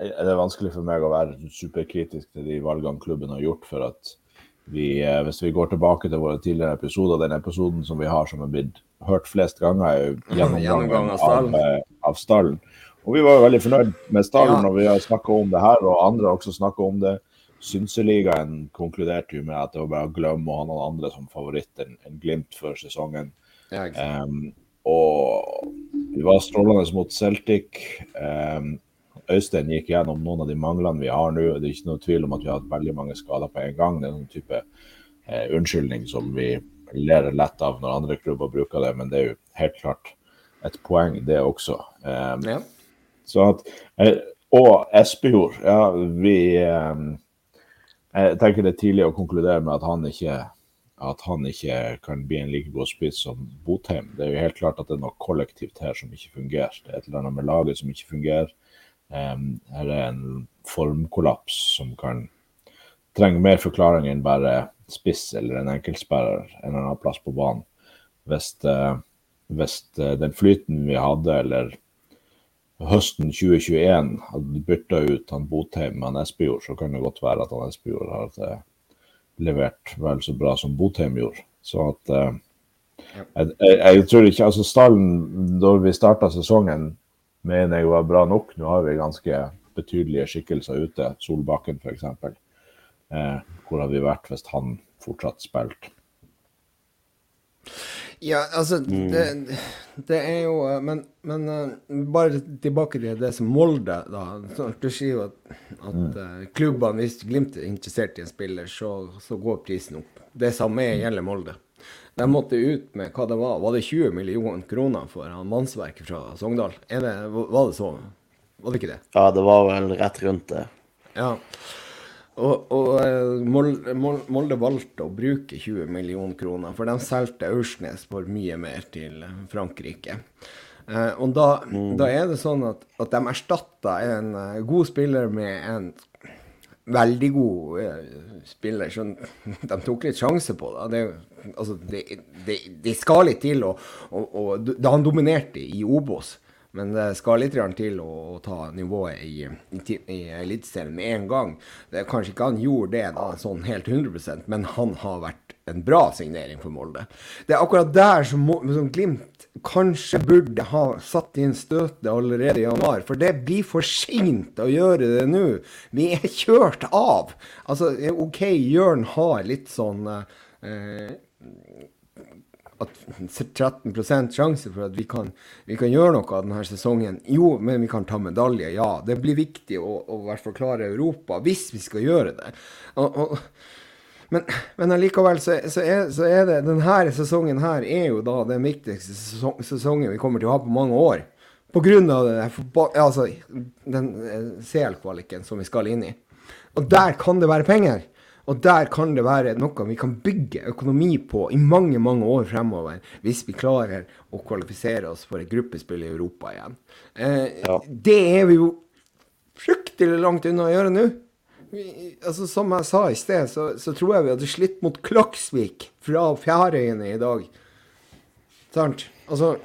det er vanskelig for meg å være superkritisk til de valgene klubben har gjort. for at vi, uh, Hvis vi går tilbake til våre tidligere episoder, den episoden som vi har som er blitt hørt flest ganger, er jo [CLEARS THROAT] gjennomgangen av, av, eh, av stallen. Og vi var jo veldig fornøyd med stallen, ja. og vi har snakka om det her, og andre har også snakka om det. Synseligaen konkluderte jo med at det var bare å glemme å ha noen andre som favoritt enn en Glimt før sesongen. Ja, um, og vi var strålende mot Celtic. Um, Øystein gikk gjennom noen av de manglene vi har nå. Det er ikke noe tvil om at vi har hatt veldig mange skader på en gang. Det er noen type uh, unnskyldning som vi ler lett av når andre klubber bruker det, men det er jo helt klart et poeng, det også. Um, ja. Så at, uh, og Espejord, ja, vi um, jeg tenker det er tidlig å konkludere med at han ikke, at han ikke kan bli en like god spiss som Botheim. Det er jo helt klart at det er noe kollektivt her som ikke fungerer. Det er et eller annet med laget som ikke fungerer. Um, her er en formkollaps som kan trenger mer forklaring enn bare spiss eller en enkeltspiller en eller annen plass på banen. Hvis, uh, hvis uh, den flyten vi hadde, eller høsten 2021 hadde bytta ut han Botheim med han Espejord, så kan det godt være at han Espejord har uh, levert vel så bra som Botheim gjorde. Så at ja. jeg, jeg, jeg, tror ikke Altså, stallen da vi starta sesongen, mener jeg var bra nok. Nå har vi ganske betydelige skikkelser ute. Solbakken f.eks. Eh, hvor hadde vi vært hvis han fortsatt spilte? Ja, altså mm. det, det, er jo eh, Men, men uh, bare tilbake til det som Molde, da. Du sier jo at, at mm. uh, klubbene, hvis Glimt er interessert i en spiller, så, så, går prisen opp. Det samme gjelder Molde. De måtte ut med hva det var, var det 20 millioner kroner for han mannsverket fra Sogndal? Det, var det så? Var det ikke det? Ja, det var vel rett rundt det. Ja. Og, og eh, Molde, Molde, valgte å bruke 20 millioner kroner, for de solgte Aursnes for mye mer til Frankrike. Eh, og da, mm. da, er det sånn at, at de erstatta en uh, god spiller med en veldig god uh, spiller. Så de tok litt sjanse på det. Det, altså, det, det, det skal litt til, og, og, og da han dominerte i Obos. Men det skal litt til å, å ta nivået i, i, i Eliteserien med en gang. Det Kanskje ikke han gjorde det da, sånn helt 100% men han har vært en bra signering for Molde. Det er akkurat der som, som Glimt kanskje burde ha satt inn støtet allerede i januar. For det blir for seint å gjøre det nå. Vi er kjørt av. Altså, OK, Jørn har litt sånn eh, at 13% sjanse for at vi kan, vi kan, gjøre noe av denne sesongen. Jo, men vi kan ta medalje, ja. Det blir viktig å, å hvert fall klare Europa, hvis vi skal gjøre det. Og, og, men, men allikevel så, så, er, så, er, det Denne sesongen her er jo da den viktigste sesongen vi kommer til å ha på mange år. På grunn av det, altså, den eh, CL-kvaliken som vi skal inn i. Og der kan det være penger. Og der kan det være noe vi kan bygge økonomi på i mange mange år fremover, hvis vi klarer å kvalifisere oss for et gruppespill i Europa igjen. Eh, ja. Det er vi jo fryktelig langt unna å gjøre nå. altså, som jeg sa i sted, så, så, tror jeg vi hadde slitt mot Klaksvik fra Fjærøyene i dag. Sant? Altså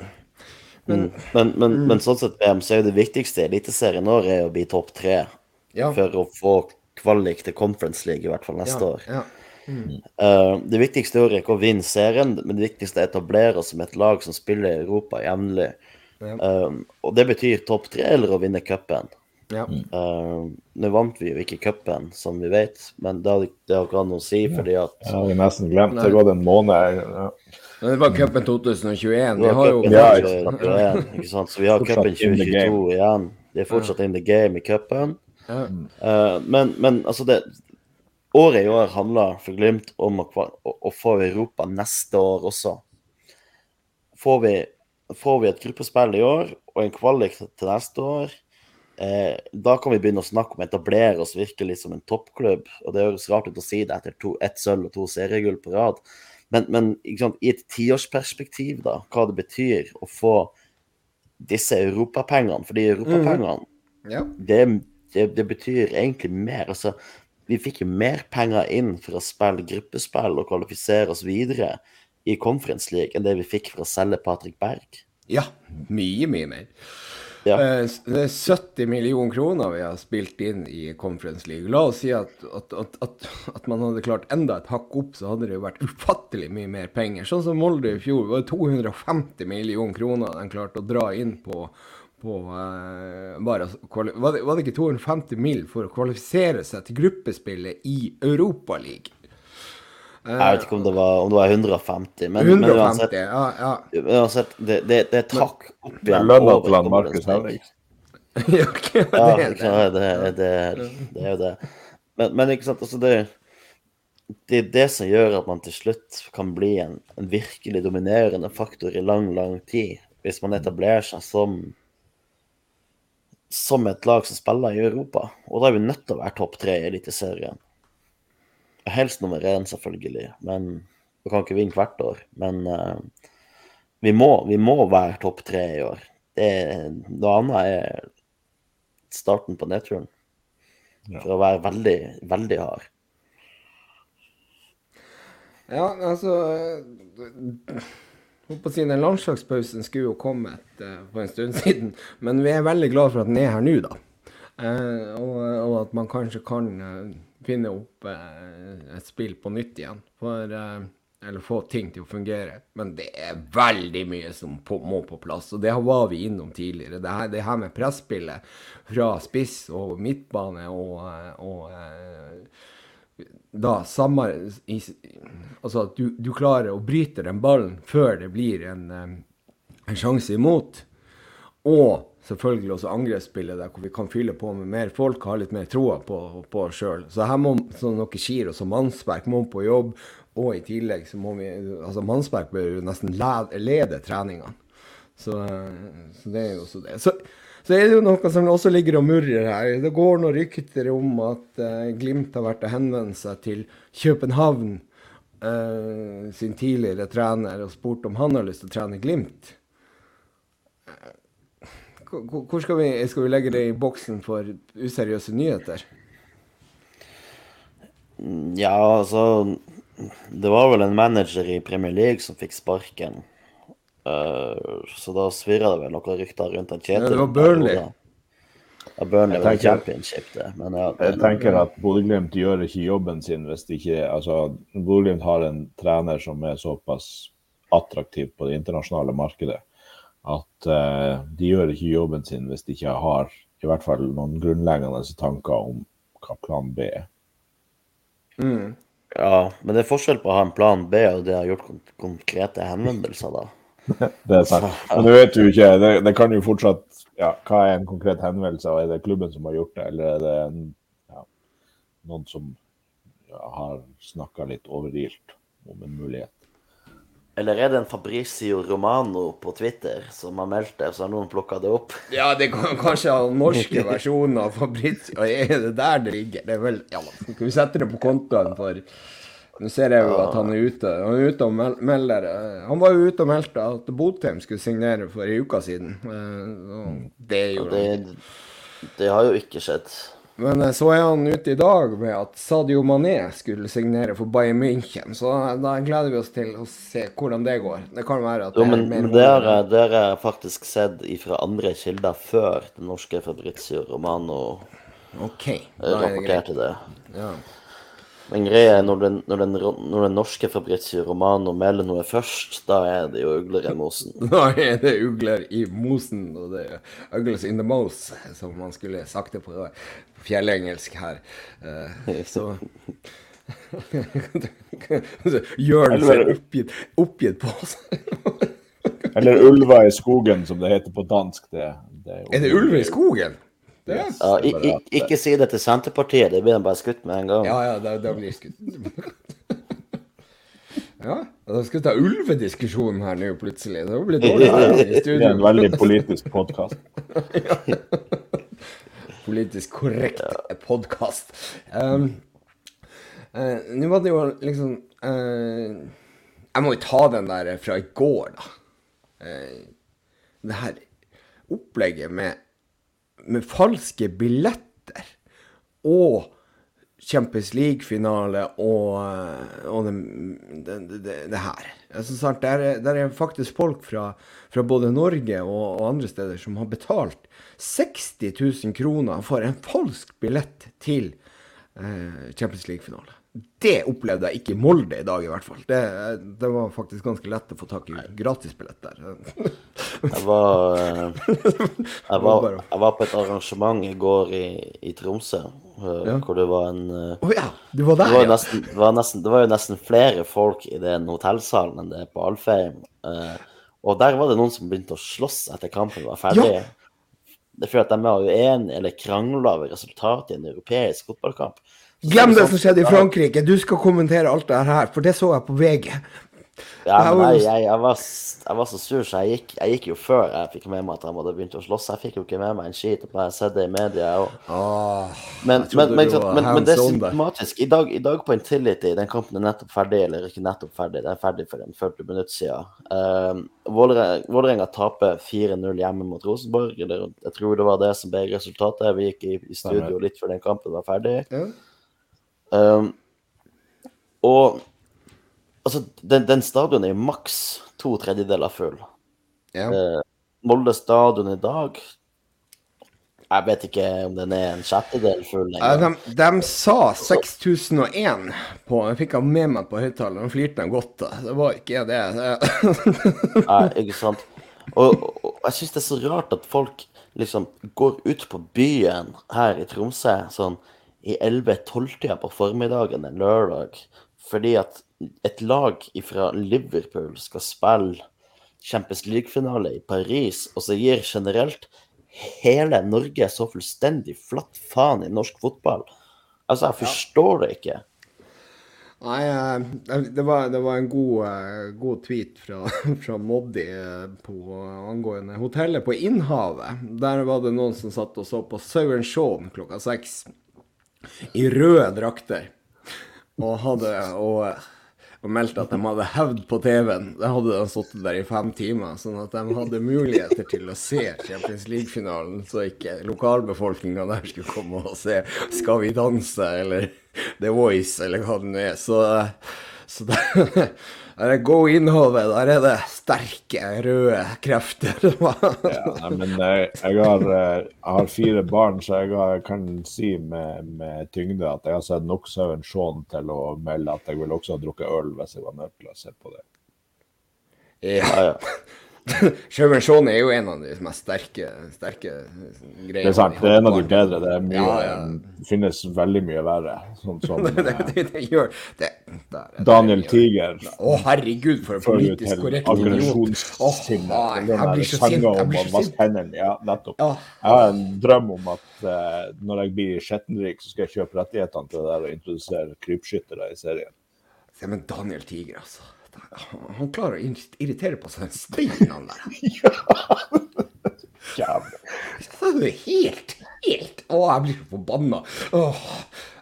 men, mm. men, men, mm. men, sånn sett, så er jo det viktigste i Eliteserien nå er å bli topp tre. Ja. For å få kvalik til Conference League, i hvert fall neste ja, år. Ja. Mm. Uh, det viktigste er ikke å vinne serien, men det viktigste er å etablere oss som et lag som spiller i Europa jevnlig. Ja. Uh, og det betyr topp tre eller å vinne cupen. Ja. Uh, nå vant vi jo ikke cupen, som vi vet, men det har, det har ikke noe å si, fordi at Jeg har nesten glemt. Det har gått en måned. Ja. Det var cupen 2021. Vi har jo ja, ikke sant? Så vi har cupen 2022 igjen. De er fortsatt in the game i cupen. Uh, men, men, altså det Året i år handler for Glimt om å, å, å, få Europa neste år også. Får vi, får vi et gruppespill i år og en kvalik til neste år, eh, da kan vi begynne å snakke om å etablere oss virkelig som en toppklubb. Og det høres rart ut å si det etter to, ett sølv og to seriegull på rad. Men, men sant, i et tiårsperspektiv, da, hva det betyr å få disse europapengene. Fordi europapengene, mm. ja. det, det, det, betyr egentlig mer. Altså, vi fikk jo mer penger inn for å spille gruppespill og kvalifisere oss videre i Conference League enn det vi fikk for å selge Patrick Berg. Ja, mye, mye mer. Ja. Eh, det er 70 millioner kroner vi har spilt inn i Conference League. La oss si at, at, at, at, man hadde klart enda et hakk opp, så hadde det jo vært ufattelig mye mer penger. Sånn som Molde i fjor. Det var 250 millioner kroner de klarte å dra inn på på uh, bare, var, det, var det ikke 250 mil for å kvalifisere seg til gruppespillet i Europaligaen? Uh, jeg vet ikke om det var, om det var 150, men, 150, men uansett, ja, ja. uansett det, det, det trakk opp igjen Lønna til Markus Henriksen. ja, det, det, det, det, er jo det. Men, men ikke sant, altså det det er det som gjør at man til slutt kan bli en, en virkelig dominerende faktor i lang, lang tid. Hvis man etablerer seg som som et lag som spiller i Europa. Og da er vi nødt til å være topp tre i Eliteserien. Helst nummer én, selvfølgelig. Men vi kan ikke vinne hvert år. Men uh, vi, må, vi, må, være topp tre i år. Det, noe annet er starten på nedturen. For å være veldig, veldig hard. Ja, altså Holdt på å si Den landslagspausen skulle jo kommet uh, for en stund siden, men vi er veldig glad for at den er her nå, da. Uh, og, og, at man kanskje kan uh, finne opp et spill på nytt igjen. For eller få ting til å fungere. Men det er veldig mye som på, må på plass, og det var vi innom tidligere. Det her, det her med presspillet fra spiss og midtbane og, og da samme Altså at du, du, klarer å bryte den ballen før det blir en, en sjanse imot. Og selvfølgelig også angrepsspillet der hvor vi kan fylle på med mer folk, ha litt mer troa på, på oss sjøl. Så her må sånn noe Giro som Mannsberg må på jobb, og i tillegg så må vi Altså, Mannsberg bør jo nesten lede, lede treningene. Så, så, det er jo også det. Så, så, er det jo noe som også ligger og murrer her. Det går noen rykter om at uh, Glimt har vært og henvendt seg til København, uh, sin tidligere trener, og spurt om han har lyst til å trene Glimt. Hvor skal vi, skal vi legge det i boksen for useriøse nyheter? Ja, altså det var vel en manager i Premier League som fikk sparken. Uh, så da svirra det vel noen rykter rundt en Kjetil. Ja, det var Burnley. Ja, Burnley var championship, det. Men ja, jeg tenker at Bodø-Glimt gjør ikke jobben sin hvis de ikke Altså, Bodø-Glimt har en trener som er såpass attraktiv på det internasjonale markedet at uh, de gjør ikke jobben sin hvis de ikke har i hvert fall noen grunnleggende tanker om hva plan B er. Mm. Ja, men det er forskjell på å ha en plan B og det å ha gjort konkrete henvendelser, da. [LAUGHS] det er sant. Men du vet jo ikke, det, det, kan jo fortsatt ja, Hva er en konkret henvendelse? og Er det klubben som har gjort det, eller er det en, ja, noen som ja, har snakka litt overilt om en mulighet? Eller er det en Fabricio Romano på Twitter som har meldt det, så har noen plukka det opp? Ja, det kan kanskje ha norske versjoner av Fabricio. Er det der det ligger? Det er vel Ja, skal vi sette det på kontoen for Nå ser jeg jo at han er ute. Han er ute og melder Han var jo ute og meldte at Botheim skulle signere for ei uke siden. Eh, det gjorde han. Det, det har jo ikke skjedd. Men eh, så er han ute i dag med at Sadio Mané skulle signere for Bayern München. Så da gleder vi oss til å se hvordan det går. Det kan være at jo, men, det, det, har jeg, det har faktisk sett fra andre kilder før den norske Fabrizio Romano okay, rapporterte det. Ja. Men greia er når den, når, den, når den, norske Fabrizio Romano melder noe først, da er det jo ugler i mosen. [LAUGHS] Da er det ugler i mosen, og det er ugles in the mose, som man skulle sagt det på fjellengelsk her. Uh, så [LAUGHS] [LAUGHS] Jørn ser oppgitt, oppgitt på oss. Eller ulva i skogen, som det heter på dansk. Det, det er, er det ulver i skogen? Det er, ja, ikke, ikke si det til Senterpartiet, det blir de bare skutt med en gang. Ja, ja, det, det blir skutt. [LAUGHS] ja, da skal vi ta ulvediskusjonen her nå, plutselig. Det blir dårlig her i studio. Det er en veldig politisk podkast. [LAUGHS] Politisk korrekt podkast. Um, uh, nå var det jo liksom uh, Jeg må jo ta den der fra i går, da. Uh, det her opplegget med med falske billetter og Champions League-finale og, og det, det, det, det, her. Altså, sant, der, er, der, er, faktisk folk fra, fra både Norge og, og, andre steder som har betalt 60 000 kroner for en falsk billett til eh, Champions League-finale. Det opplevde jeg ikke i Molde i dag, i hvert fall. Det, det var faktisk ganske lett å få tak i gratisbillett der. [LAUGHS] jeg, var, eh, jeg, var, jeg var på et arrangement i går i, i Tromsø, eh, ja. hvor det var en oh, ja, du var der, det var, nesten, det, var nesten, det var jo nesten flere folk i den hotellsalen enn det er på Alfheim. Og der var det noen som begynte å slåss etter kampen var ferdig. Ja. Det er fordi at de var uenige eller krangla over resultatet i en europeisk fotballkamp. Glem det som skjedde i Frankrike. Du skal kommentere alt det her, for det så jeg på VG. Ja, men jeg, jeg, jeg, var, jeg, var, så sur, så jeg gikk, jeg gikk, jo før jeg fikk med meg at de hadde begynt å slåss. Jeg fikk jo ikke med meg en skit. Jeg har sett det i media, Og... òg. Men, men, men, men, det er symptomatisk. I dag, I dag på Intility, den kampen er nettopp ferdig, eller ikke nettopp ferdig, den er ferdig for en 40 minutter siden. Um, Vålerenga taper 4-0 hjemme mot Rosenborg. Eller, jeg tror det var det som ble resultatet. Vi gikk i, i studio litt før den kampen var ferdig. Ja. Um, og Altså, den, den stadion er jo maks to tredjedeler full. Ja. Uh, Molde stadion i dag Jeg vet ikke om den er en sjettedel full. Ja, engang. de, de sa 6001 på Jeg fikk han med meg på høyttaleren, de flirte han godt av. Det var ikke det. [LAUGHS] Nei, ikke sant. Og, og jeg syns det er så rart at folk liksom går ut på byen her i Tromsø sånn i 11-12-tida på formiddagen en lørdag, fordi at et lag fra Liverpool skal spille Champions League-finale i Paris, og så gir generelt hele Norge så fullstendig flatt faen i norsk fotball. Altså, jeg forstår det ikke. Nei, eh, det var, det var en god, eh, god tweet fra, [LAUGHS] fra Moddi eh, på angående hotellet på Innhavet. Der var det noen som satt og så på Sauren Shaun klokka seks i røde drakter. Og hadde og, og meldte at de hadde hevd på TV-en. Da hadde de sittet der i fem timer, sånn at de hadde muligheter til å se Champions League-finalen, så ikke lokalbefolkninga der skulle komme og se Skal vi danse eller The Voice eller hva det nå er. Så, så der, er Go Innhavet, der er det sterke røde krefter. [LAUGHS] Ja, nei, men jeg, jeg, har, eh, jeg har fire barn, så jeg har, kan si med, med tyngde at jeg har sett nok Sauen Shaun til å melde at jeg ville også ha drukket øl hvis jeg var nødt til å se på det. Ja. Ja, ja. [LAUGHS] Shaun er jo en av de mest sterke, sterke greiene. Det er sant, det er en av de bedre. Det mye, Ja, ja. det finnes veldig mye verre. Sånn som [LAUGHS] det, eh, det, det gjør Daniel. Tiger. Å, herregud, for en politisk korrekt idiot. Jeg blir så sint. Jeg blir så sint. Ja, nettopp. Jeg har en drøm om at uh, når jeg blir skjettenrik, så skal jeg kjøpe rettighetene til det der og introdusere krypskyttere i serien. Se, men Daniel Tiger, altså. Han klarer å irritere på seg en stein, han der. [LAUGHS] Jævlig. Det er jo helt, helt Å, jeg blir så forbanna. Åh.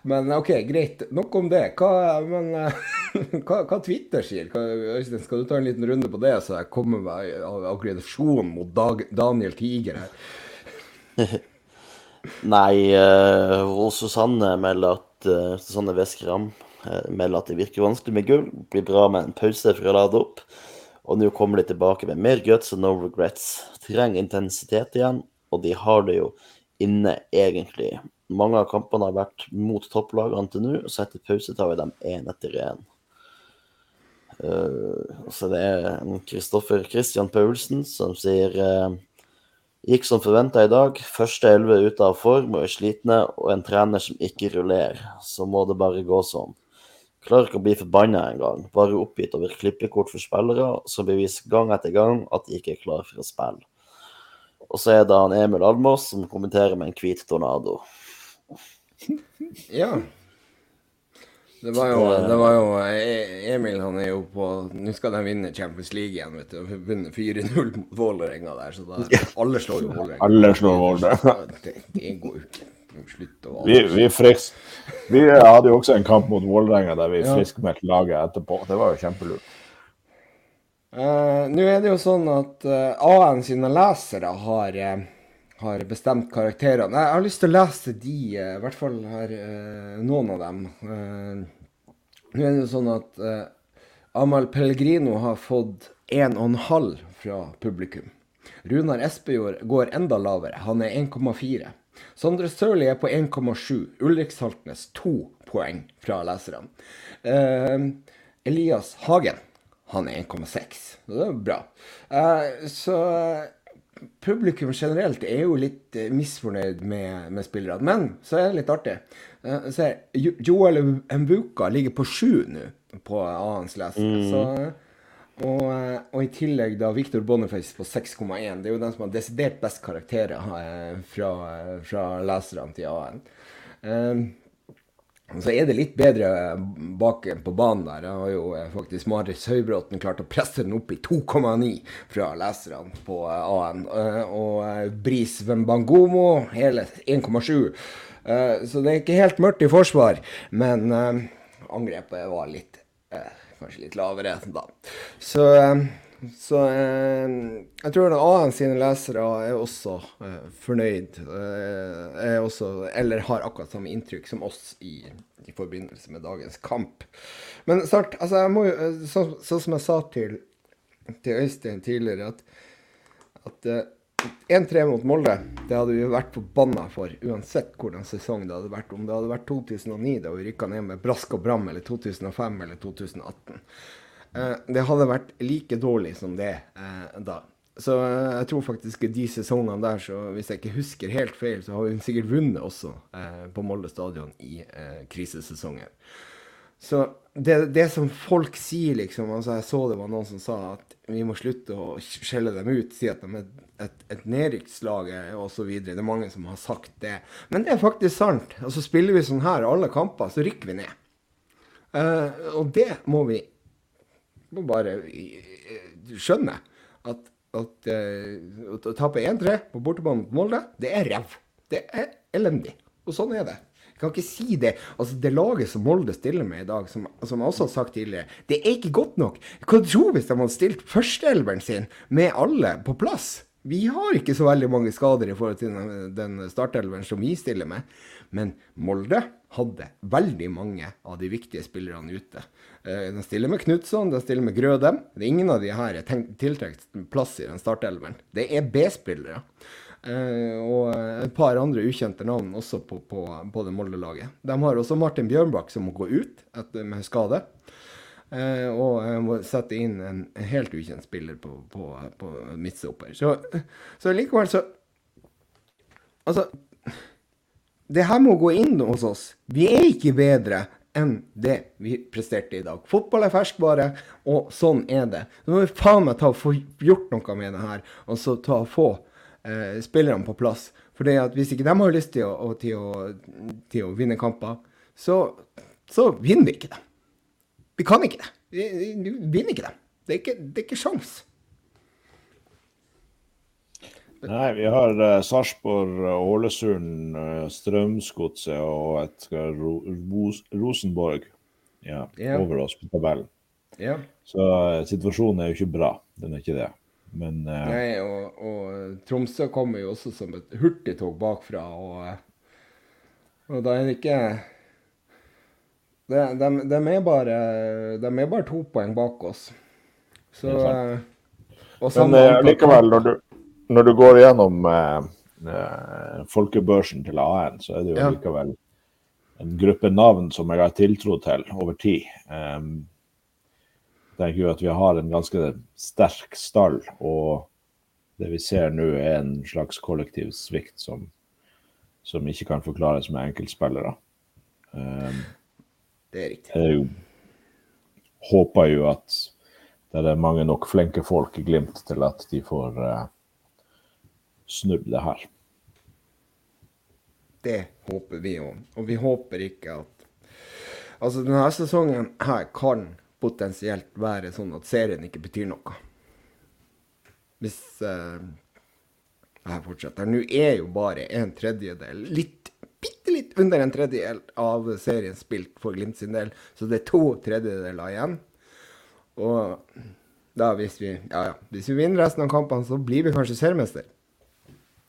Men OK, greit. Nok om det. Hva, men, eh, [LAUGHS] hva, hva Twitter sier? Hva, Øystein, skal du ta en liten runde på det, så jeg kommer med av aggresjon mot Dag, Daniel Tiger her? [LAUGHS] Nei, uh, Susanne melder at uh, Susanne Veskram uh, melder at det virker vanskelig med gull. Blir bra med en pause for å lade opp. Og nå kommer de tilbake med mer guts og no regrets. Trenger intensitet igjen, og de har det jo inne, egentlig. Mange av kampene har vært mot topplagene til nå, så etter pause tar vi dem én etter én. Uh, så det er en Kristoffer Christian Paulsen som sier uh, Gikk som forventa i dag. Første elleve ute av form og er slitne, og en trener som ikke rullerer. Så må det bare gå sånn. Klarer ikke å bli forbanna engang. Bare oppgitt over klippekort for spillere som beviser gang etter gang at de ikke er klar for å spille. Og så er det han Emil Almås som kommenterer med en hvit tornado. [LAUGHS] Ja. Det var jo, det var jo E- Emil han er jo på Nå skal de vinne Champions League igjen, vet du. Vinne 4-0 mot Vålerenga der, så da Alle slår jo Vålerenga. Alle slår Vålerenga. Det, det går jo ikke. Slutt å Vi, vi, frisk. vi hadde jo også en kamp mot Vålerenga der vi Ja. friskmeldte laget etterpå. Det var jo kjempelurt. Uh, Nå er det jo sånn at uh, AN sine lesere har, uh, har bestemt karakterene. Jeg har lyst til å lese de, eh, i hvert fall her, eh, noen av dem. Eh, nå er det jo sånn at eh, Amal Pellegrino har fått 1,5 fra publikum. Runar Espejord går enda lavere, han er 1,4. Sondre Sørli er på 1,7. Ulrik Saltnes 2 poeng fra leserne. Uh, Elias Hagen han er 1,6. Det er bra. Uh, så publikum generelt er jo litt eh, misfornøyd med, med spillerne. Men så er det litt artig. Uh, se, Joel Mbuka ligger på 7 nå på annens leser. Mm. Så, og, eh, og i tillegg da Victor Boniface på 6,1. Det er jo den som har desidert best karakterer eh, fra, fra leserne til A-en. Eh, så er det litt bedre bak på banen der. Jeg har jo faktisk Marius Høybråten klart å presse den opp i 2,9 fra leserne på AN. Og Bris Wembangomo hele 1,7. Eh, Så det er ikke helt mørkt i forsvar, men angrepet var litt Kanskje litt lavere da. Så, eh, Så eh, jeg tror AN sine lesere er også eh, fornøyd. Er også, eller har akkurat samme inntrykk som oss i, i forbindelse med dagens kamp. Men snart, altså jeg må jo, Sånn så som jeg sa til, til Øystein tidligere, at, at 1-3 mot Molde, det hadde vi vært forbanna for uansett hvordan sesong det hadde vært. Om det hadde vært 2009 da vi rykka ned med brask og bram, eller 2005 eller 2018. Eh, det hadde vært like dårlig som det eh, da. Så eh, jeg tror faktisk de sesongene der, så hvis jeg ikke husker helt feil, så har hun sikkert vunnet også på Molde stadion i krisesesongen. Så det, det, som folk sier, liksom altså Jeg så det var noen som sa at vi må slutte å skjelle dem ut, si at de er et, et nedrykkslag osv. Det er mange som har sagt det. Men det er faktisk sant. Og Altså Spiller vi sånn her alle kamper, så rykker vi ned. Uh, og det må vi må bare skjønne at, at uh, å tape 1-3 på bortebane mot Molde, det er ræv. Det er elendig. Og sånn er det. Jeg kan ikke si det. Altså, Det laget som Molde stiller med i dag, som, som jeg også har sagt tidligere, det er ikke godt nok. Hva tror du hvis de hadde stilt førsteelveren sin med alle på plass? Vi har ikke så veldig mange skader i forhold til den startelveren som vi stiller med. Men Molde hadde veldig mange av de viktige spillerne ute. Eh, de stiller med Knutson, de stiller med Grødem. Det er ingen av de her er tiltrukket plass i den startelveren. Det er B-spillere. Uh, og et par andre ukjente navn også på, på, på det Molde-laget. De har også Martin Bjørnbakk som må gå ut etter, med skade. Uh, og må sette inn en, helt ukjent spiller på, på, på midtstopper. Så, så likevel så Altså Det her må gå inn hos oss. Vi er ikke bedre enn det vi presterte i dag. Fotball er ferskvare, og sånn er det. Så må vi faen meg ta og få gjort noe med det her, og så ta og få eh, spillerne på plass. For hvis ikke de har lyst til å, til å, til å vinne kamper, så, så, vinner vi ikke det. Vi kan ikke det. Vi, vi vinner ikke det. Det er ikke, det er ikke sjans. Nei, vi har uh, Sarpsborg, Ålesund, uh, Strømsgodset og et Ro Ros Rosenborg ja, yeah. over oss på tabellen. Yeah. Så uh, situasjonen er jo ikke bra. Den er ikke det. Men uh... Nei, og, og, Tromsø kommer jo også som et hurtigtog bakfra, og, og da er det ikke de, de, de, er bare, de er bare to poeng bak oss. Så Men eh, likevel, når du, når du går gjennom eh, folkebørsen til AN, så er det jo ja. likevel en gruppe navn som jeg har tiltro til over tid. Um, tenker jo at vi har en ganske sterk stall. Og det vi ser nå, er en slags kollektiv svikt som, som ikke kan forklares med enkeltspillere. Um, det er riktig. Jeg håper jo at det er mange nok flinke folk i Glimt til at de får uh, snudd det her. Det håper vi òg. Og vi håper ikke at Altså, denne sesongen her kan potensielt være sånn at serien ikke betyr noe. Hvis det her fortsetter. Nå er jo bare en tredjedel, litt, bitte litt under en tredjedel av serien spilt for Glimt sin del, så det er to tredjedeler igjen. Og da hvis vi, ja, ja, hvis vi vinner resten av kampene, så blir vi kanskje seriemester.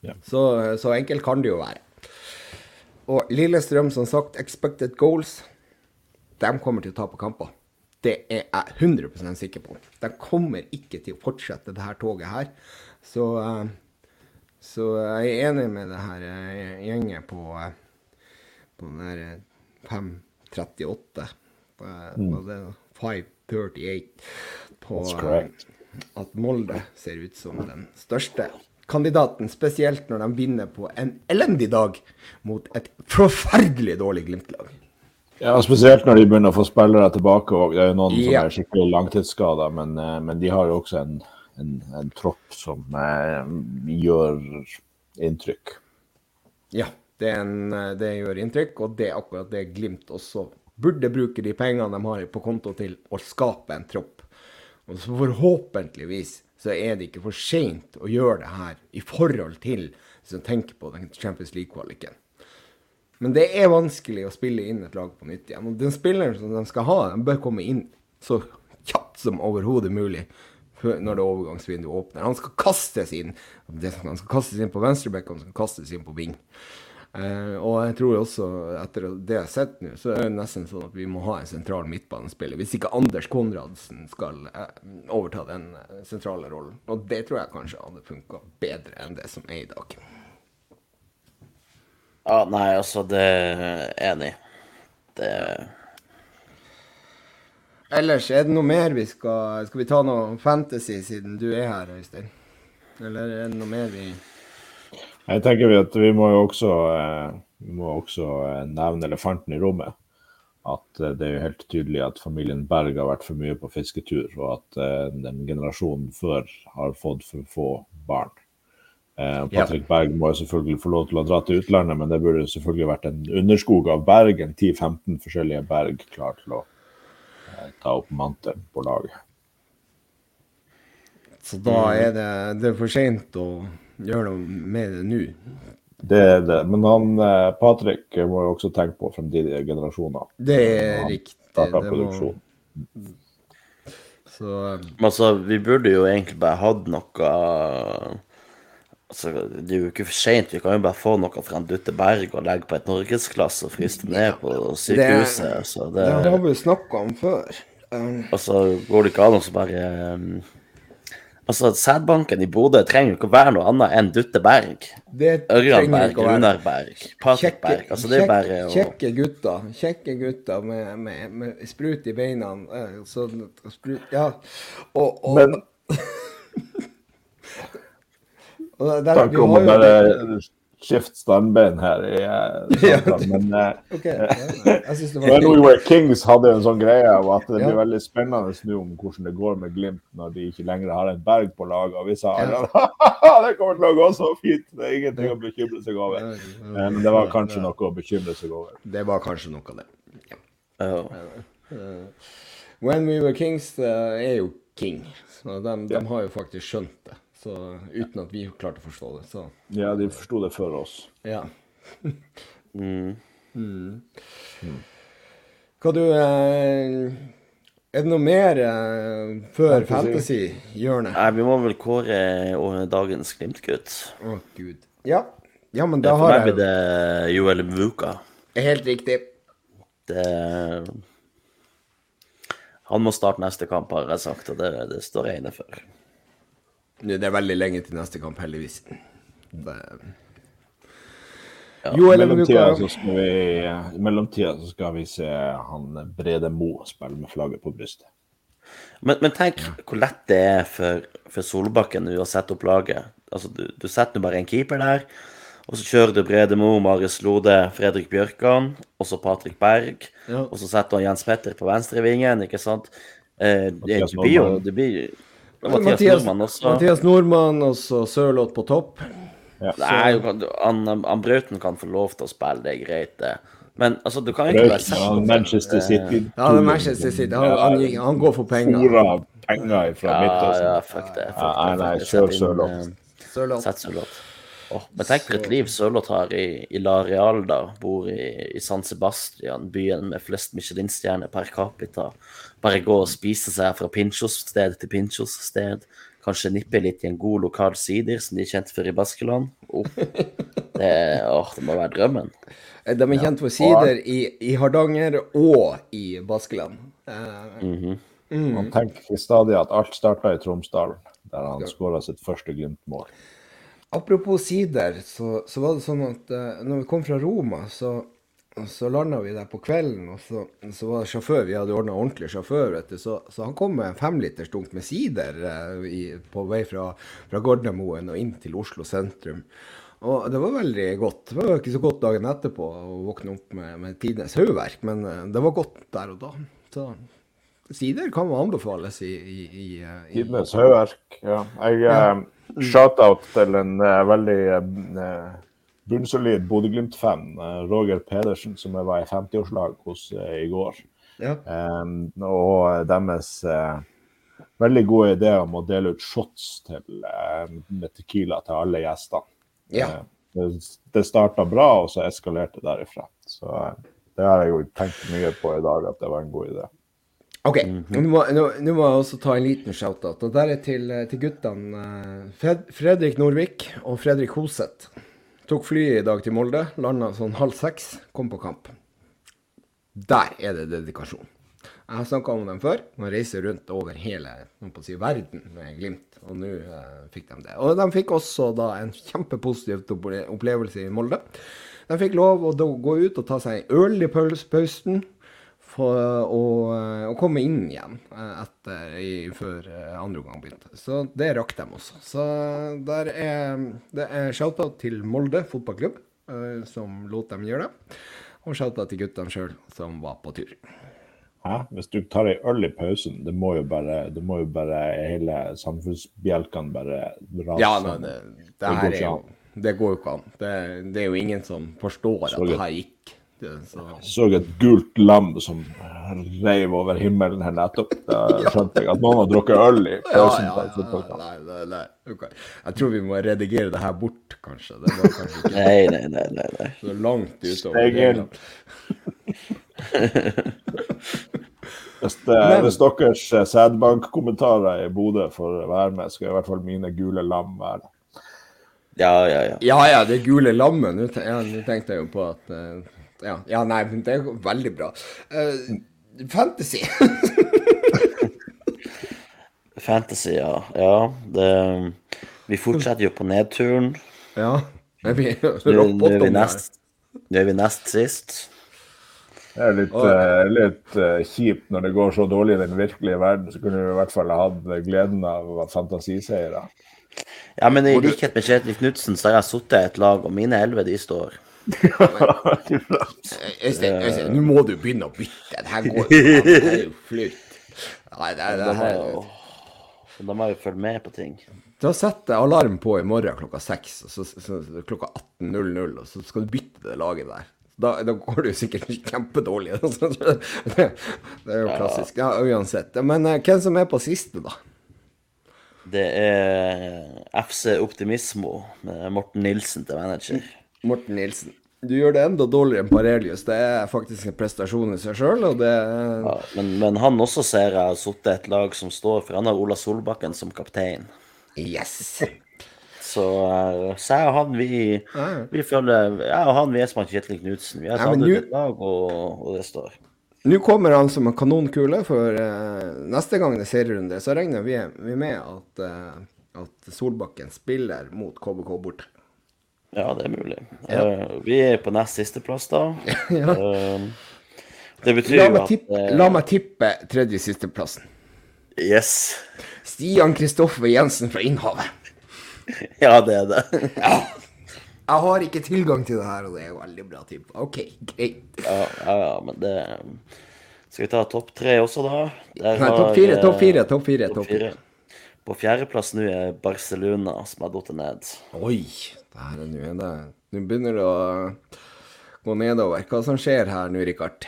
Ja. Så, så enkelt kan det jo være. Og Lillestrøm, som sagt, expected goals. De kommer til å tape kamper. Det er jeg 100 sikker på. De kommer ikke til å fortsette det her toget her. Så, eh, så jeg er enig med det her eh, gjengen på, eh, på den der 538. Mm. det 538 på at Molde ser ut som den største kandidaten. Spesielt når de vinner på en elendig dag mot et forferdelig dårlig Glimt-lag. Ja, Spesielt når de begynner å få spillere tilbake. Og det er jo noen ja. som er skikkelig langtidsskada, men, eh, men, de har jo også en, en, en tropp som eh, gjør inntrykk. Ja, det, en, det, gjør inntrykk, og det er akkurat det Glimt også burde bruke de pengene de har på konto til å skape en tropp. Og så forhåpentligvis så er det ikke for seint å gjøre det her i forhold til hvis man tenker på den Champions League-kvaliken. Men det er vanskelig å spille inn et lag på nytt igjen. Og den spilleren som de skal ha, de bør komme inn så kjapt som overhodet mulig. når det overgangsvinduet åpner. Han skal kastes inn. Han skal kastes inn på venstreback, han skal kastes inn på ving. Uh, og jeg tror også, etter det jeg har sett nå, så er det nesten sånn at vi må ha en sentral midtbanespiller. Hvis ikke Anders Konradsen skal uh, overta den uh, sentrale rollen. Og det tror jeg kanskje hadde funka bedre enn det som er i dag. Ja, nei, altså, det er enig. Det Ellers, er det noe mer vi skal Skal vi ta noe fantasy siden du er her, Øystein? Eller er det noe mer vi Jeg tenker vi at vi må jo også, eh, vi må også eh, nevne elefanten i rommet. At eh, det er jo helt tydelig at familien Berg har vært for mye på fisketur, og at den generasjonen før har fått for få barn. Patrick Berg må jo selvfølgelig få lov til å dra til utlandet, men det burde selvfølgelig vært en underskog av Berg, en 10-15 forskjellige Berg klar til å ta opp mantelen på laget. Så da er det, det er for seint å gjøre noe med det nå? Det er det. Men han, eh, Patrick må jo også tenke på fremtidige generasjoner. Det er riktig. Det må... Så Altså, vi burde jo egentlig bare hatt noe Altså, Det er jo ikke for seint. Vi kan jo bare få noe fra en Dutte Berg og legge på et norgesklasse og fryse det ned på sykehuset. Det, så det, det har vi jo snakka om før. Um, altså, går det ikke an å bare um, Altså, sædbanken i Bodø trenger jo ikke å være noe annet enn Dutte Berg. Ørjan Berg, Runar Berg, Patrick Berg. Altså, det er bare å Kjekke gutter. Kjekke gutter med, med, med sprut i beina. Eh, så, sprut, ja. Og, og Men Takk om å bare skifte standbein her i [LAUGHS] uh, men uh, okay. ja, York [LAUGHS] Kings hadde en sånn greie av at det blir veldig spennende nå om hvordan det går med Glimt når de ikke lenger har en berg på laget. Og vi sa ja. [LAUGHS] det kommer til å gå så fint, det er ingenting å bekymre seg over. Men det var kanskje noe å bekymre seg over. Det var kanskje noe av det. Ja. When We Were Kings uh, er jo king, så de, de har jo faktisk skjønt det. Så uten at vi klarte å forstå det, så Ja, de forsto det før oss. Ja. [LAUGHS] mm. Mm. Hva du eh, Er det noe mer eh, før fantasy-hjørnet? Nei, vi må vel kåre dagens Glimt-gutt. Å, oh, gud. Ja. ja, men da har jeg For meg blir det Joel Mvuka. Helt riktig. Det Han må starte neste kamp, har jeg sagt, og det, det står jeg inne for. Det er veldig lenge til neste kamp, heldigvis. Det... Ja, I mellomtida så, skal vi, mellomtida så skal vi se han Brede Mo spille med flagget på brystet. Men, men tenk ja. hvor lett det er for, for Solbakken å sette opp laget. Altså, du, du setter nå bare en keeper der, og så kjører du Brede Mo, Marius Lode, Fredrik Bjørkan, og så Patrick Berg. Ja. Og så setter han Jens Petter på venstrevingen, ikke sant. Eh, det, det, blir jo det blir, Mathias, Nordmann også. Mathias Nordmann og så Sørloth på topp. Ja. Nei, han, han Brauten kan få lov til å spille, det er greit, det. Men altså, du kan ikke sette ja, Manchester City. Ja, det er Manchester City. Han, han, han går for penger. Fora penger fra ja, Midtøsten. Ja, fuck det. Fuck ja, nei, nei, kjør Sørloth. Sett Sørloth. Oh, men tenk for et liv Sørloth har i, i La Real, da. Bor i, i San Sebastian, byen med flest Michelin-stjerner per capita. Bare gå og spise seg fra Pinchos-sted til Pinchos-sted. Kanskje nippe litt i en god lokal sider som de er kjent for i Baskeland. Oh, det, oh, det, må være drømmen. Eh, de er kjent for sider i, i Hardanger og i Baskeland. Uh, mm -hmm. mm. Man tenker stadig at alt starta i Tromsdalen, der han skåra sitt første Glimt-mål. Apropos sider, så, så, var det sånn at uh, når vi kom fra Roma, så, så landa vi der på kvelden, og så, så var det sjåfør. Vi hadde ordna ordentlig sjåfør, vet du. Så, så, han kom med en femlitersdunk med sider uh, i, på vei fra, fra Gardermoen og inn til Oslo sentrum. Og det var veldig godt. Det var ikke så godt dagen etterpå å våkne opp med, med tidenes hodeverk, men uh, det var godt der og da. Så sider kan anbefales i, i, i, i Tidenes hodeverk, ja. Jeg, ja. Shout-out til en uh, veldig uh, bunnsolid Bodø-Glimt-fan, Roger Pedersen, som jeg var i 50-årslag hos i går. Ja. Um, og deres veldig gode idé om å dele ut shots til, med Tequila til alle gjestene. Ja. det det starta bra, og så eskalerte derifra. Så det har jeg jo tenkt mye på i dag, at det var en god idé. OK, nå, må, nå, nå må jeg også ta en liten shout-out. Og der er til, til guttene eh, Fred, Fredrik Norvik og Fredrik Hoseth. Tok flyet i dag til Molde, landa sånn halv seks, kom på kamp. Der er det dedikasjon. Jeg har snakka om dem før. Man reiser rundt over hele si, verden med Glimt, og nå eh, fikk de det. Og de fikk også da en kjempepositiv opplevelse i Molde. De fikk lov å gå ut og ta seg en øl i paus- pausen for å, å komme inn igjen eh, etter, i, før eh, andre omgang begynte. Så det rakk de også. Så der er, det er shout-out til Molde fotballklubb, eh, som lot dem gjøre det. Og shout-out til guttene sjøl, som var på tur. Hæ? Hvis du tar ei øl i pausen, det må jo bare, det må jo bare hele samfunnsbjelkene bare rase. Ja, nei, det, det, Det går jo. Det går jo ikke an. Det, det er jo ingen som forstår at det her gikk. Det, så. så et gult lam som reiv over himmelen her nettopp. Da [LAUGHS] skjønte jeg at noen har drukket øl i pausen. ja, ja, ja, nei, nei, nei. Okay. Jeg tror vi må redigere det her bort, kanskje. Det kanskje ikke Nei, nei, nei. nei, nei. så langt utover. [LAUGHS] Hvis, det, Men- hvis deres eh, sædbankkommentarer i Bodø får være med, skal i hvert fall mine gule lam være. Ja, ja, ja. Ja ja, det gule lammet. Nå tenkte jeg jo på at eh, ja, ja, nei, men det er veldig bra. Uh, fantasy. [LAUGHS] Fantasy, ja. ja det, vi fortsetter jo på nedturen. ja. Er vi Nå [LAUGHS] nå er vi nest, nå er vi nest sist. Det er litt, uh, litt uh, kjipt når det går så dårlig i den virkelige verden. Så kunne du i hvert fall ha hatt gleden av fantasiseiere. Ja, men i likhet med Kjetil Knutsen så har jeg sittet i et lag, og mine elleve de står. Øystein, [LAUGHS] Øystein, nå må du begynne å bytte. Det her går jo. Det er jo flaut. Nei, det, er- det her jo- da må jeg jo følge med på ting. Da setter jeg alarm på i morgen klokka seks, og så, så, så klokka 18.00, og så skal du bytte det laget der. Da, da går det jo sikkert kjempedårlig. det, [LAUGHS] det er jo klassisk. Ja, uansett. Men uh, hvem som er på siste, da? Det er FC Optimismo med Morten Nilsen til manager. Morten Nilsen. Du gjør det enda dårligere enn Parelius. Det er faktisk en prestasjon i seg sjøl, og det Ja, men, men han også ser jeg har sittet et lag som står for han har Ola Solbakken som kaptein. Yes! Så, eh, så jeg og han, vi, Ja, ja. vi føler Jeg og han, vi er som Kjetil Knutsen. Vi har Ja, men samlet nu- et lag, og, og det står. Nå kommer han som en kanonkule, for uh, neste gang det er serierunde, så regner vi, vi med at, uh, at Solbakken spiller mot KBK borte. Ja, det er mulig. Eh, vi er på nest siste plass, da. [LAUGHS] Ja. uh, det betyr jo at tippe, eh, la meg tippe tredje sisteplassen. Yes. Stian Kristoffer Jensen fra Innhavet. [LAUGHS] Ja, det er det. Jeg har ikke tilgang til det her, og det er jo veldig bra tipp. OK, greit. Ja, ja, ja, men det Skal vi ta topp tre også, da? Der Nei, topp fire, topp fire, topp fire. Top top fire. På fjerdeplass nå er Barcelona, som har falt ned. Oi, det her er nå er det Nå begynner det å gå nedover. Hva som skjer her nå, Rikard?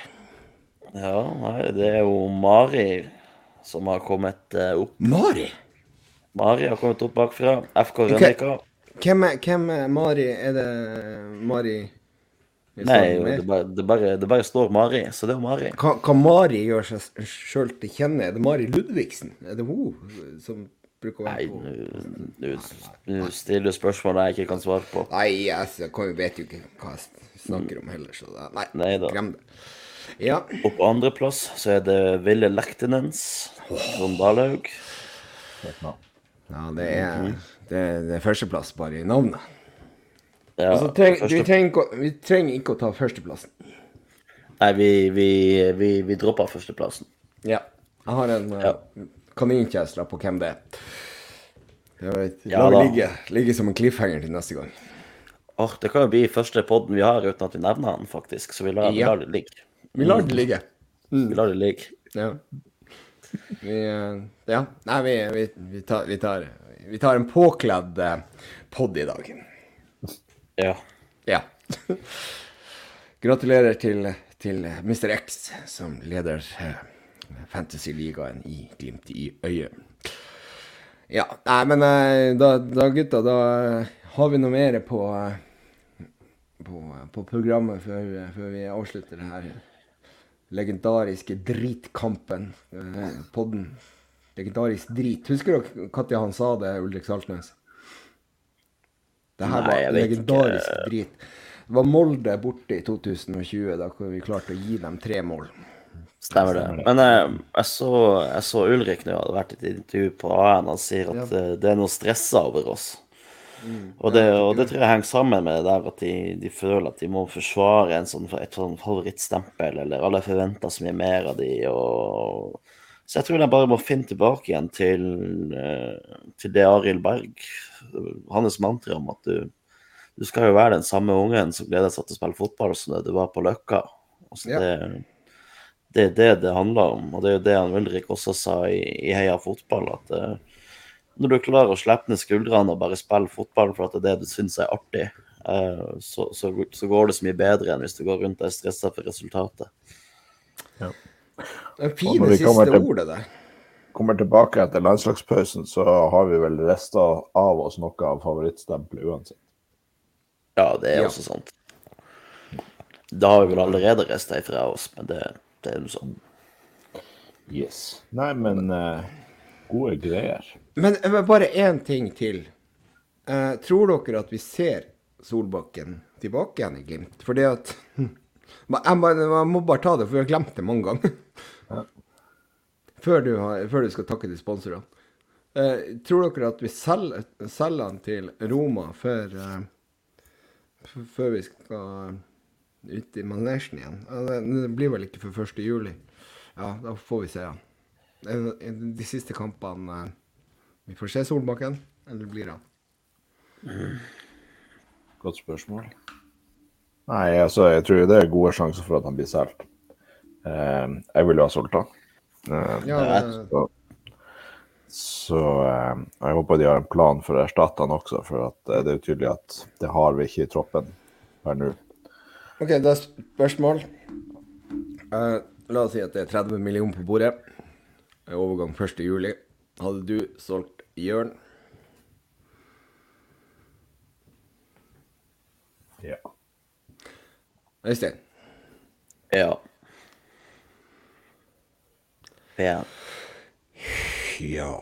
Ja, nei, det er jo Mari som har kommet eh, opp. Mari? Mari har kommet opp bakfra. FK Rønnika. Hvem er, hvem er Mari? Er det Mari Nei, det med? bare, det, bare, det bare står Mari, så det er jo Mari. Kan, hva Mari gjøre seg sjøl til kjenne? Er det Mari Ludvigsen? Er det hun som bruker å Nei, være på nå nå stiller du spørsmål jeg ikke kan svare på. Nei, altså, jeg vet jo ikke hva jeg snakker om heller, så det, nei, Neida. glem det. Ja. Og på andreplass så er det Ville Lektenens Trond Dalhaug. ja, det er, det, er- det er førsteplass bare i navnet. Ja, Altså, treng, første- vi, trenger, ikke vi trenger ikke å ta førsteplassen. Nei, vi, vi, vi, vi dropper førsteplassen. Ja. Jeg har en Ja. Kaninkjæsla på hvem det er. Jeg vet, Ja La det ligge, ligge som en cliffhanger til neste gang. Åh, det kan jo bli første podden vi har uten at vi nevner han, faktisk. Så vi lar, vi lar det ligge. Vi lar det ligge. Vi lar det ligge. Ja. Vi, eh, ja. Nei, vi, vi, vi, tar, vi, tar, vi tar en påkledd uh, pod i dag. Ja. Ja. [LAUGHS] Gratulerer til, til Mr. X, som leder eh, Fantasy-ligaen i Glimt i øyet. Ja, nei, men eh, da, da gutta, da eh, har vi noe mer på, eh, på, på programmet før, før vi avslutter det her legendariske Dritkampen. Podden. Legendarisk drit. Husker dere når han sa det, Ulrik Saltnes? Det her var legendarisk ikke. drit. Det var Molde borte i 2020. Da vi klarte å gi dem tre mål. Stemmer det. Men eh, jeg, så, jeg så Ulrik nå hadde vært i et intervju på AN. Han sier at Ja. eh, det er noe stressa over oss. Og, det, og det tror jeg henger sammen med det der at de, de føler at de må forsvare en sånn, et sånn favorittstempel, eller alle forventer så mye mer av de, og Så jeg tror de bare må finne tilbake igjen til, eh, til det Arild Berg, hans mantra om at du, du skal jo være den samme ungen som gleder seg til å spille fotball som det du var på Løkka. Altså, Ja. Det, det er det det handler om, og det er jo det han Ulrik også sa i, i Heia fotball, at uh, når du klarer å slippe ned skuldrene og bare spille fotball for at det er det du syns er artig, uh, så, så, så går det så mye bedre enn hvis du går rundt og er stressa for resultatet. Ja. Det er fine kommer siste til- ordet der. Kommer tilbake etter landslagspausen, så har vi vel resta av oss noe av favorittstempelet uansett. Ja, det er Ja. også sant. Da har vi vel allerede reist ifra oss, men det, det er jo sånn. Yes. Nei, men uh, gode greier. Men men bare én ting til. Uh, tror dere at vi ser Solbakken tilbake igjen i Glimt? Fordi at [LAUGHS] jeg, må- jeg må bare ta det, for vi har glemt det mange ganger. [LAUGHS] Før, du har, før du skal takke de sponsorene. Uh, tror dere at vi selger, selger han til Roma før, uh, før vi skal ut i manesjen igjen? Det, blir vel ikke for 1. juli. Ja, da får vi se. Eh, De siste kampene eh, Vi får se Solbakken, eller blir han? Godt spørsmål. Nei, altså, jeg tror det er gode sjanser for at han blir solgt. Eh, jeg vil jo ha solgt han. Eh, Ja, det, så så eh, jeg håper de har en plan for å erstatte han også, for at, eh, det er jo tydelig at det har vi ikke i troppen per nå. OK, da er spørsmål. Eh, la oss si at det er 30 millioner på bordet. Eh, Overgang 1. juli. Hadde du solgt Jørn? Ja. Øystein? Ja. Ja. Ja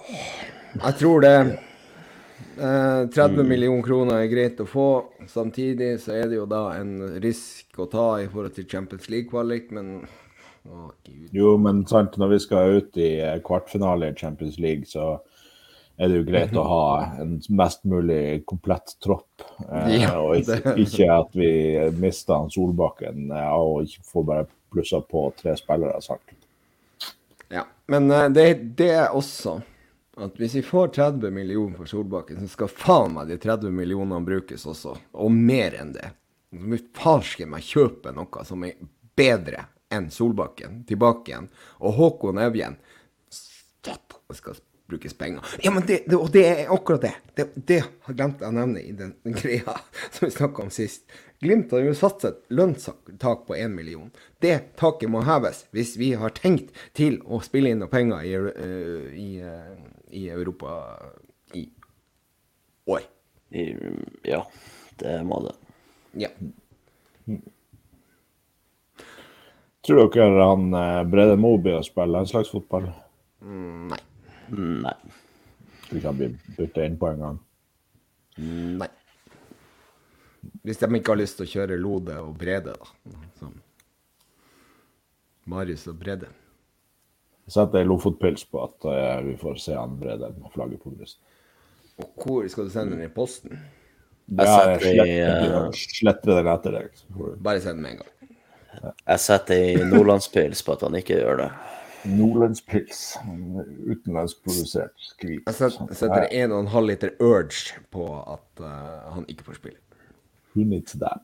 Jeg tror det. Eh, 30 millioner kroner er greit å få. Samtidig så er det jo da en risk å ta i forhold til Champions League-kvalik, men å. Jo, men sant, når vi skal ut i kvartfinale i Champions League, så er det jo greit å ha en mest mulig komplett tropp. Eh, Ja, og ikke, ikke at vi mister han Solbakken eh, og ikke får bare plussa på tre spillere. sagt. Ja, men eh, det, det er også at hvis vi får 30 millioner for Solbakken, så skal faen meg de 30 millionene brukes også, og mer enn det. Så må vi farske meg kjøpe noe som er bedre enn Solbakken, tilbake igjen. Og Håkon Evjen, det skal brukes penger. Ja, men det, det, og det er akkurat det. Det, det har jeg å nevne i den, den greia [LAUGHS] som vi snakka om sist. Glimt har jo satt et lønnstak på 1 million. Det taket må heves hvis vi har tenkt til å spille inn noe penger i, uh, i, eh, i Europa i år. I, ja, det må det. Ja. Tror dere han eh, Brede Moby blir å spille landslagsfotball? Nei. Nei. Tror ikke han blir bytta inn på en gang. Nei. Hvis de ikke har lyst til å kjøre Lode og Brede, da. Som Marius og Brede. Setter Lofotpils på at uh, vi får se han Brede med flagget på brystet. Og hvor skal du sende den i posten? Jeg Ja, jeg sletter, eh, sletter den etter deg. Bare send den med en gang. Jeg setter i nordlandspils på at han ikke gjør det. Nordlandspils. Utenlandsprodusert skvip. Jeg jeg setter 1,5 liter Urge på at uh, han ikke får spille. Who needs that?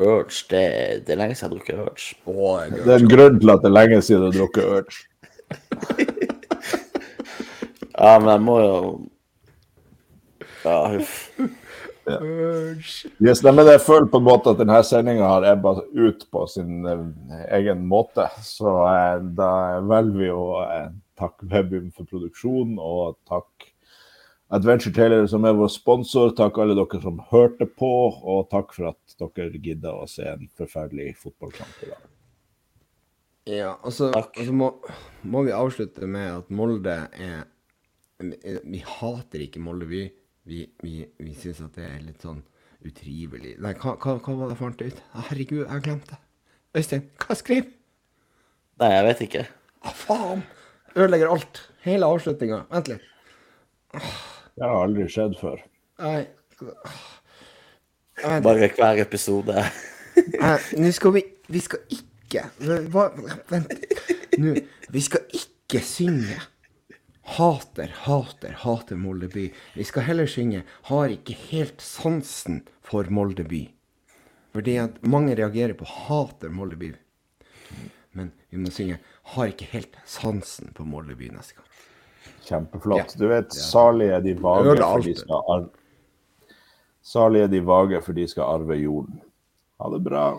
Urge, det, det er lenge siden jeg har drukket Urge. Oh, Det er en grunn til at det er lenge siden du har drukket Urge. Ja, men jeg må jo Ja, huff. Ja. Yes, men jeg føler på en måte at denne sendinga har ebba ut på sin eh, egen måte. Så eh, da velger vi å eh, takke Webum for produksjonen, og takk Adventure Taylor som er vår sponsor. Takk alle dere som hørte på, og takk for at dere gidda å se en forferdelig fotballkamp i dag. Ja, og altså må, må vi avslutte med at Molde er Vi hater ikke Molde, vi. Vi, vi, vi syns at det er litt sånn utrivelig Nei, hva, hva, hva var det jeg fant ut? Herregud, jeg har glemt det. Øystein, hva skriver Nei, jeg vet ikke. Ah, faen! Ødelegger alt. Hele avslutninga. Vent litt. Det har aldri skjedd før. Nei Bare hver episode. Nei, Nå skal vi Vi skal ikke hva, Vent. Nå Vi skal ikke synge Hater, hater, hater Molde by. Vi skal heller synge Har ikke helt sansen for Molde by. Fordi at mange reagerer på hater Molde by. Men vi må synge Har ikke helt sansen på Molde by neste gang. Kjempeflott. Ja. Du vet, salige er de vage, for de skal arve Salige de vage, for de skal arve jorden. Ha det bra.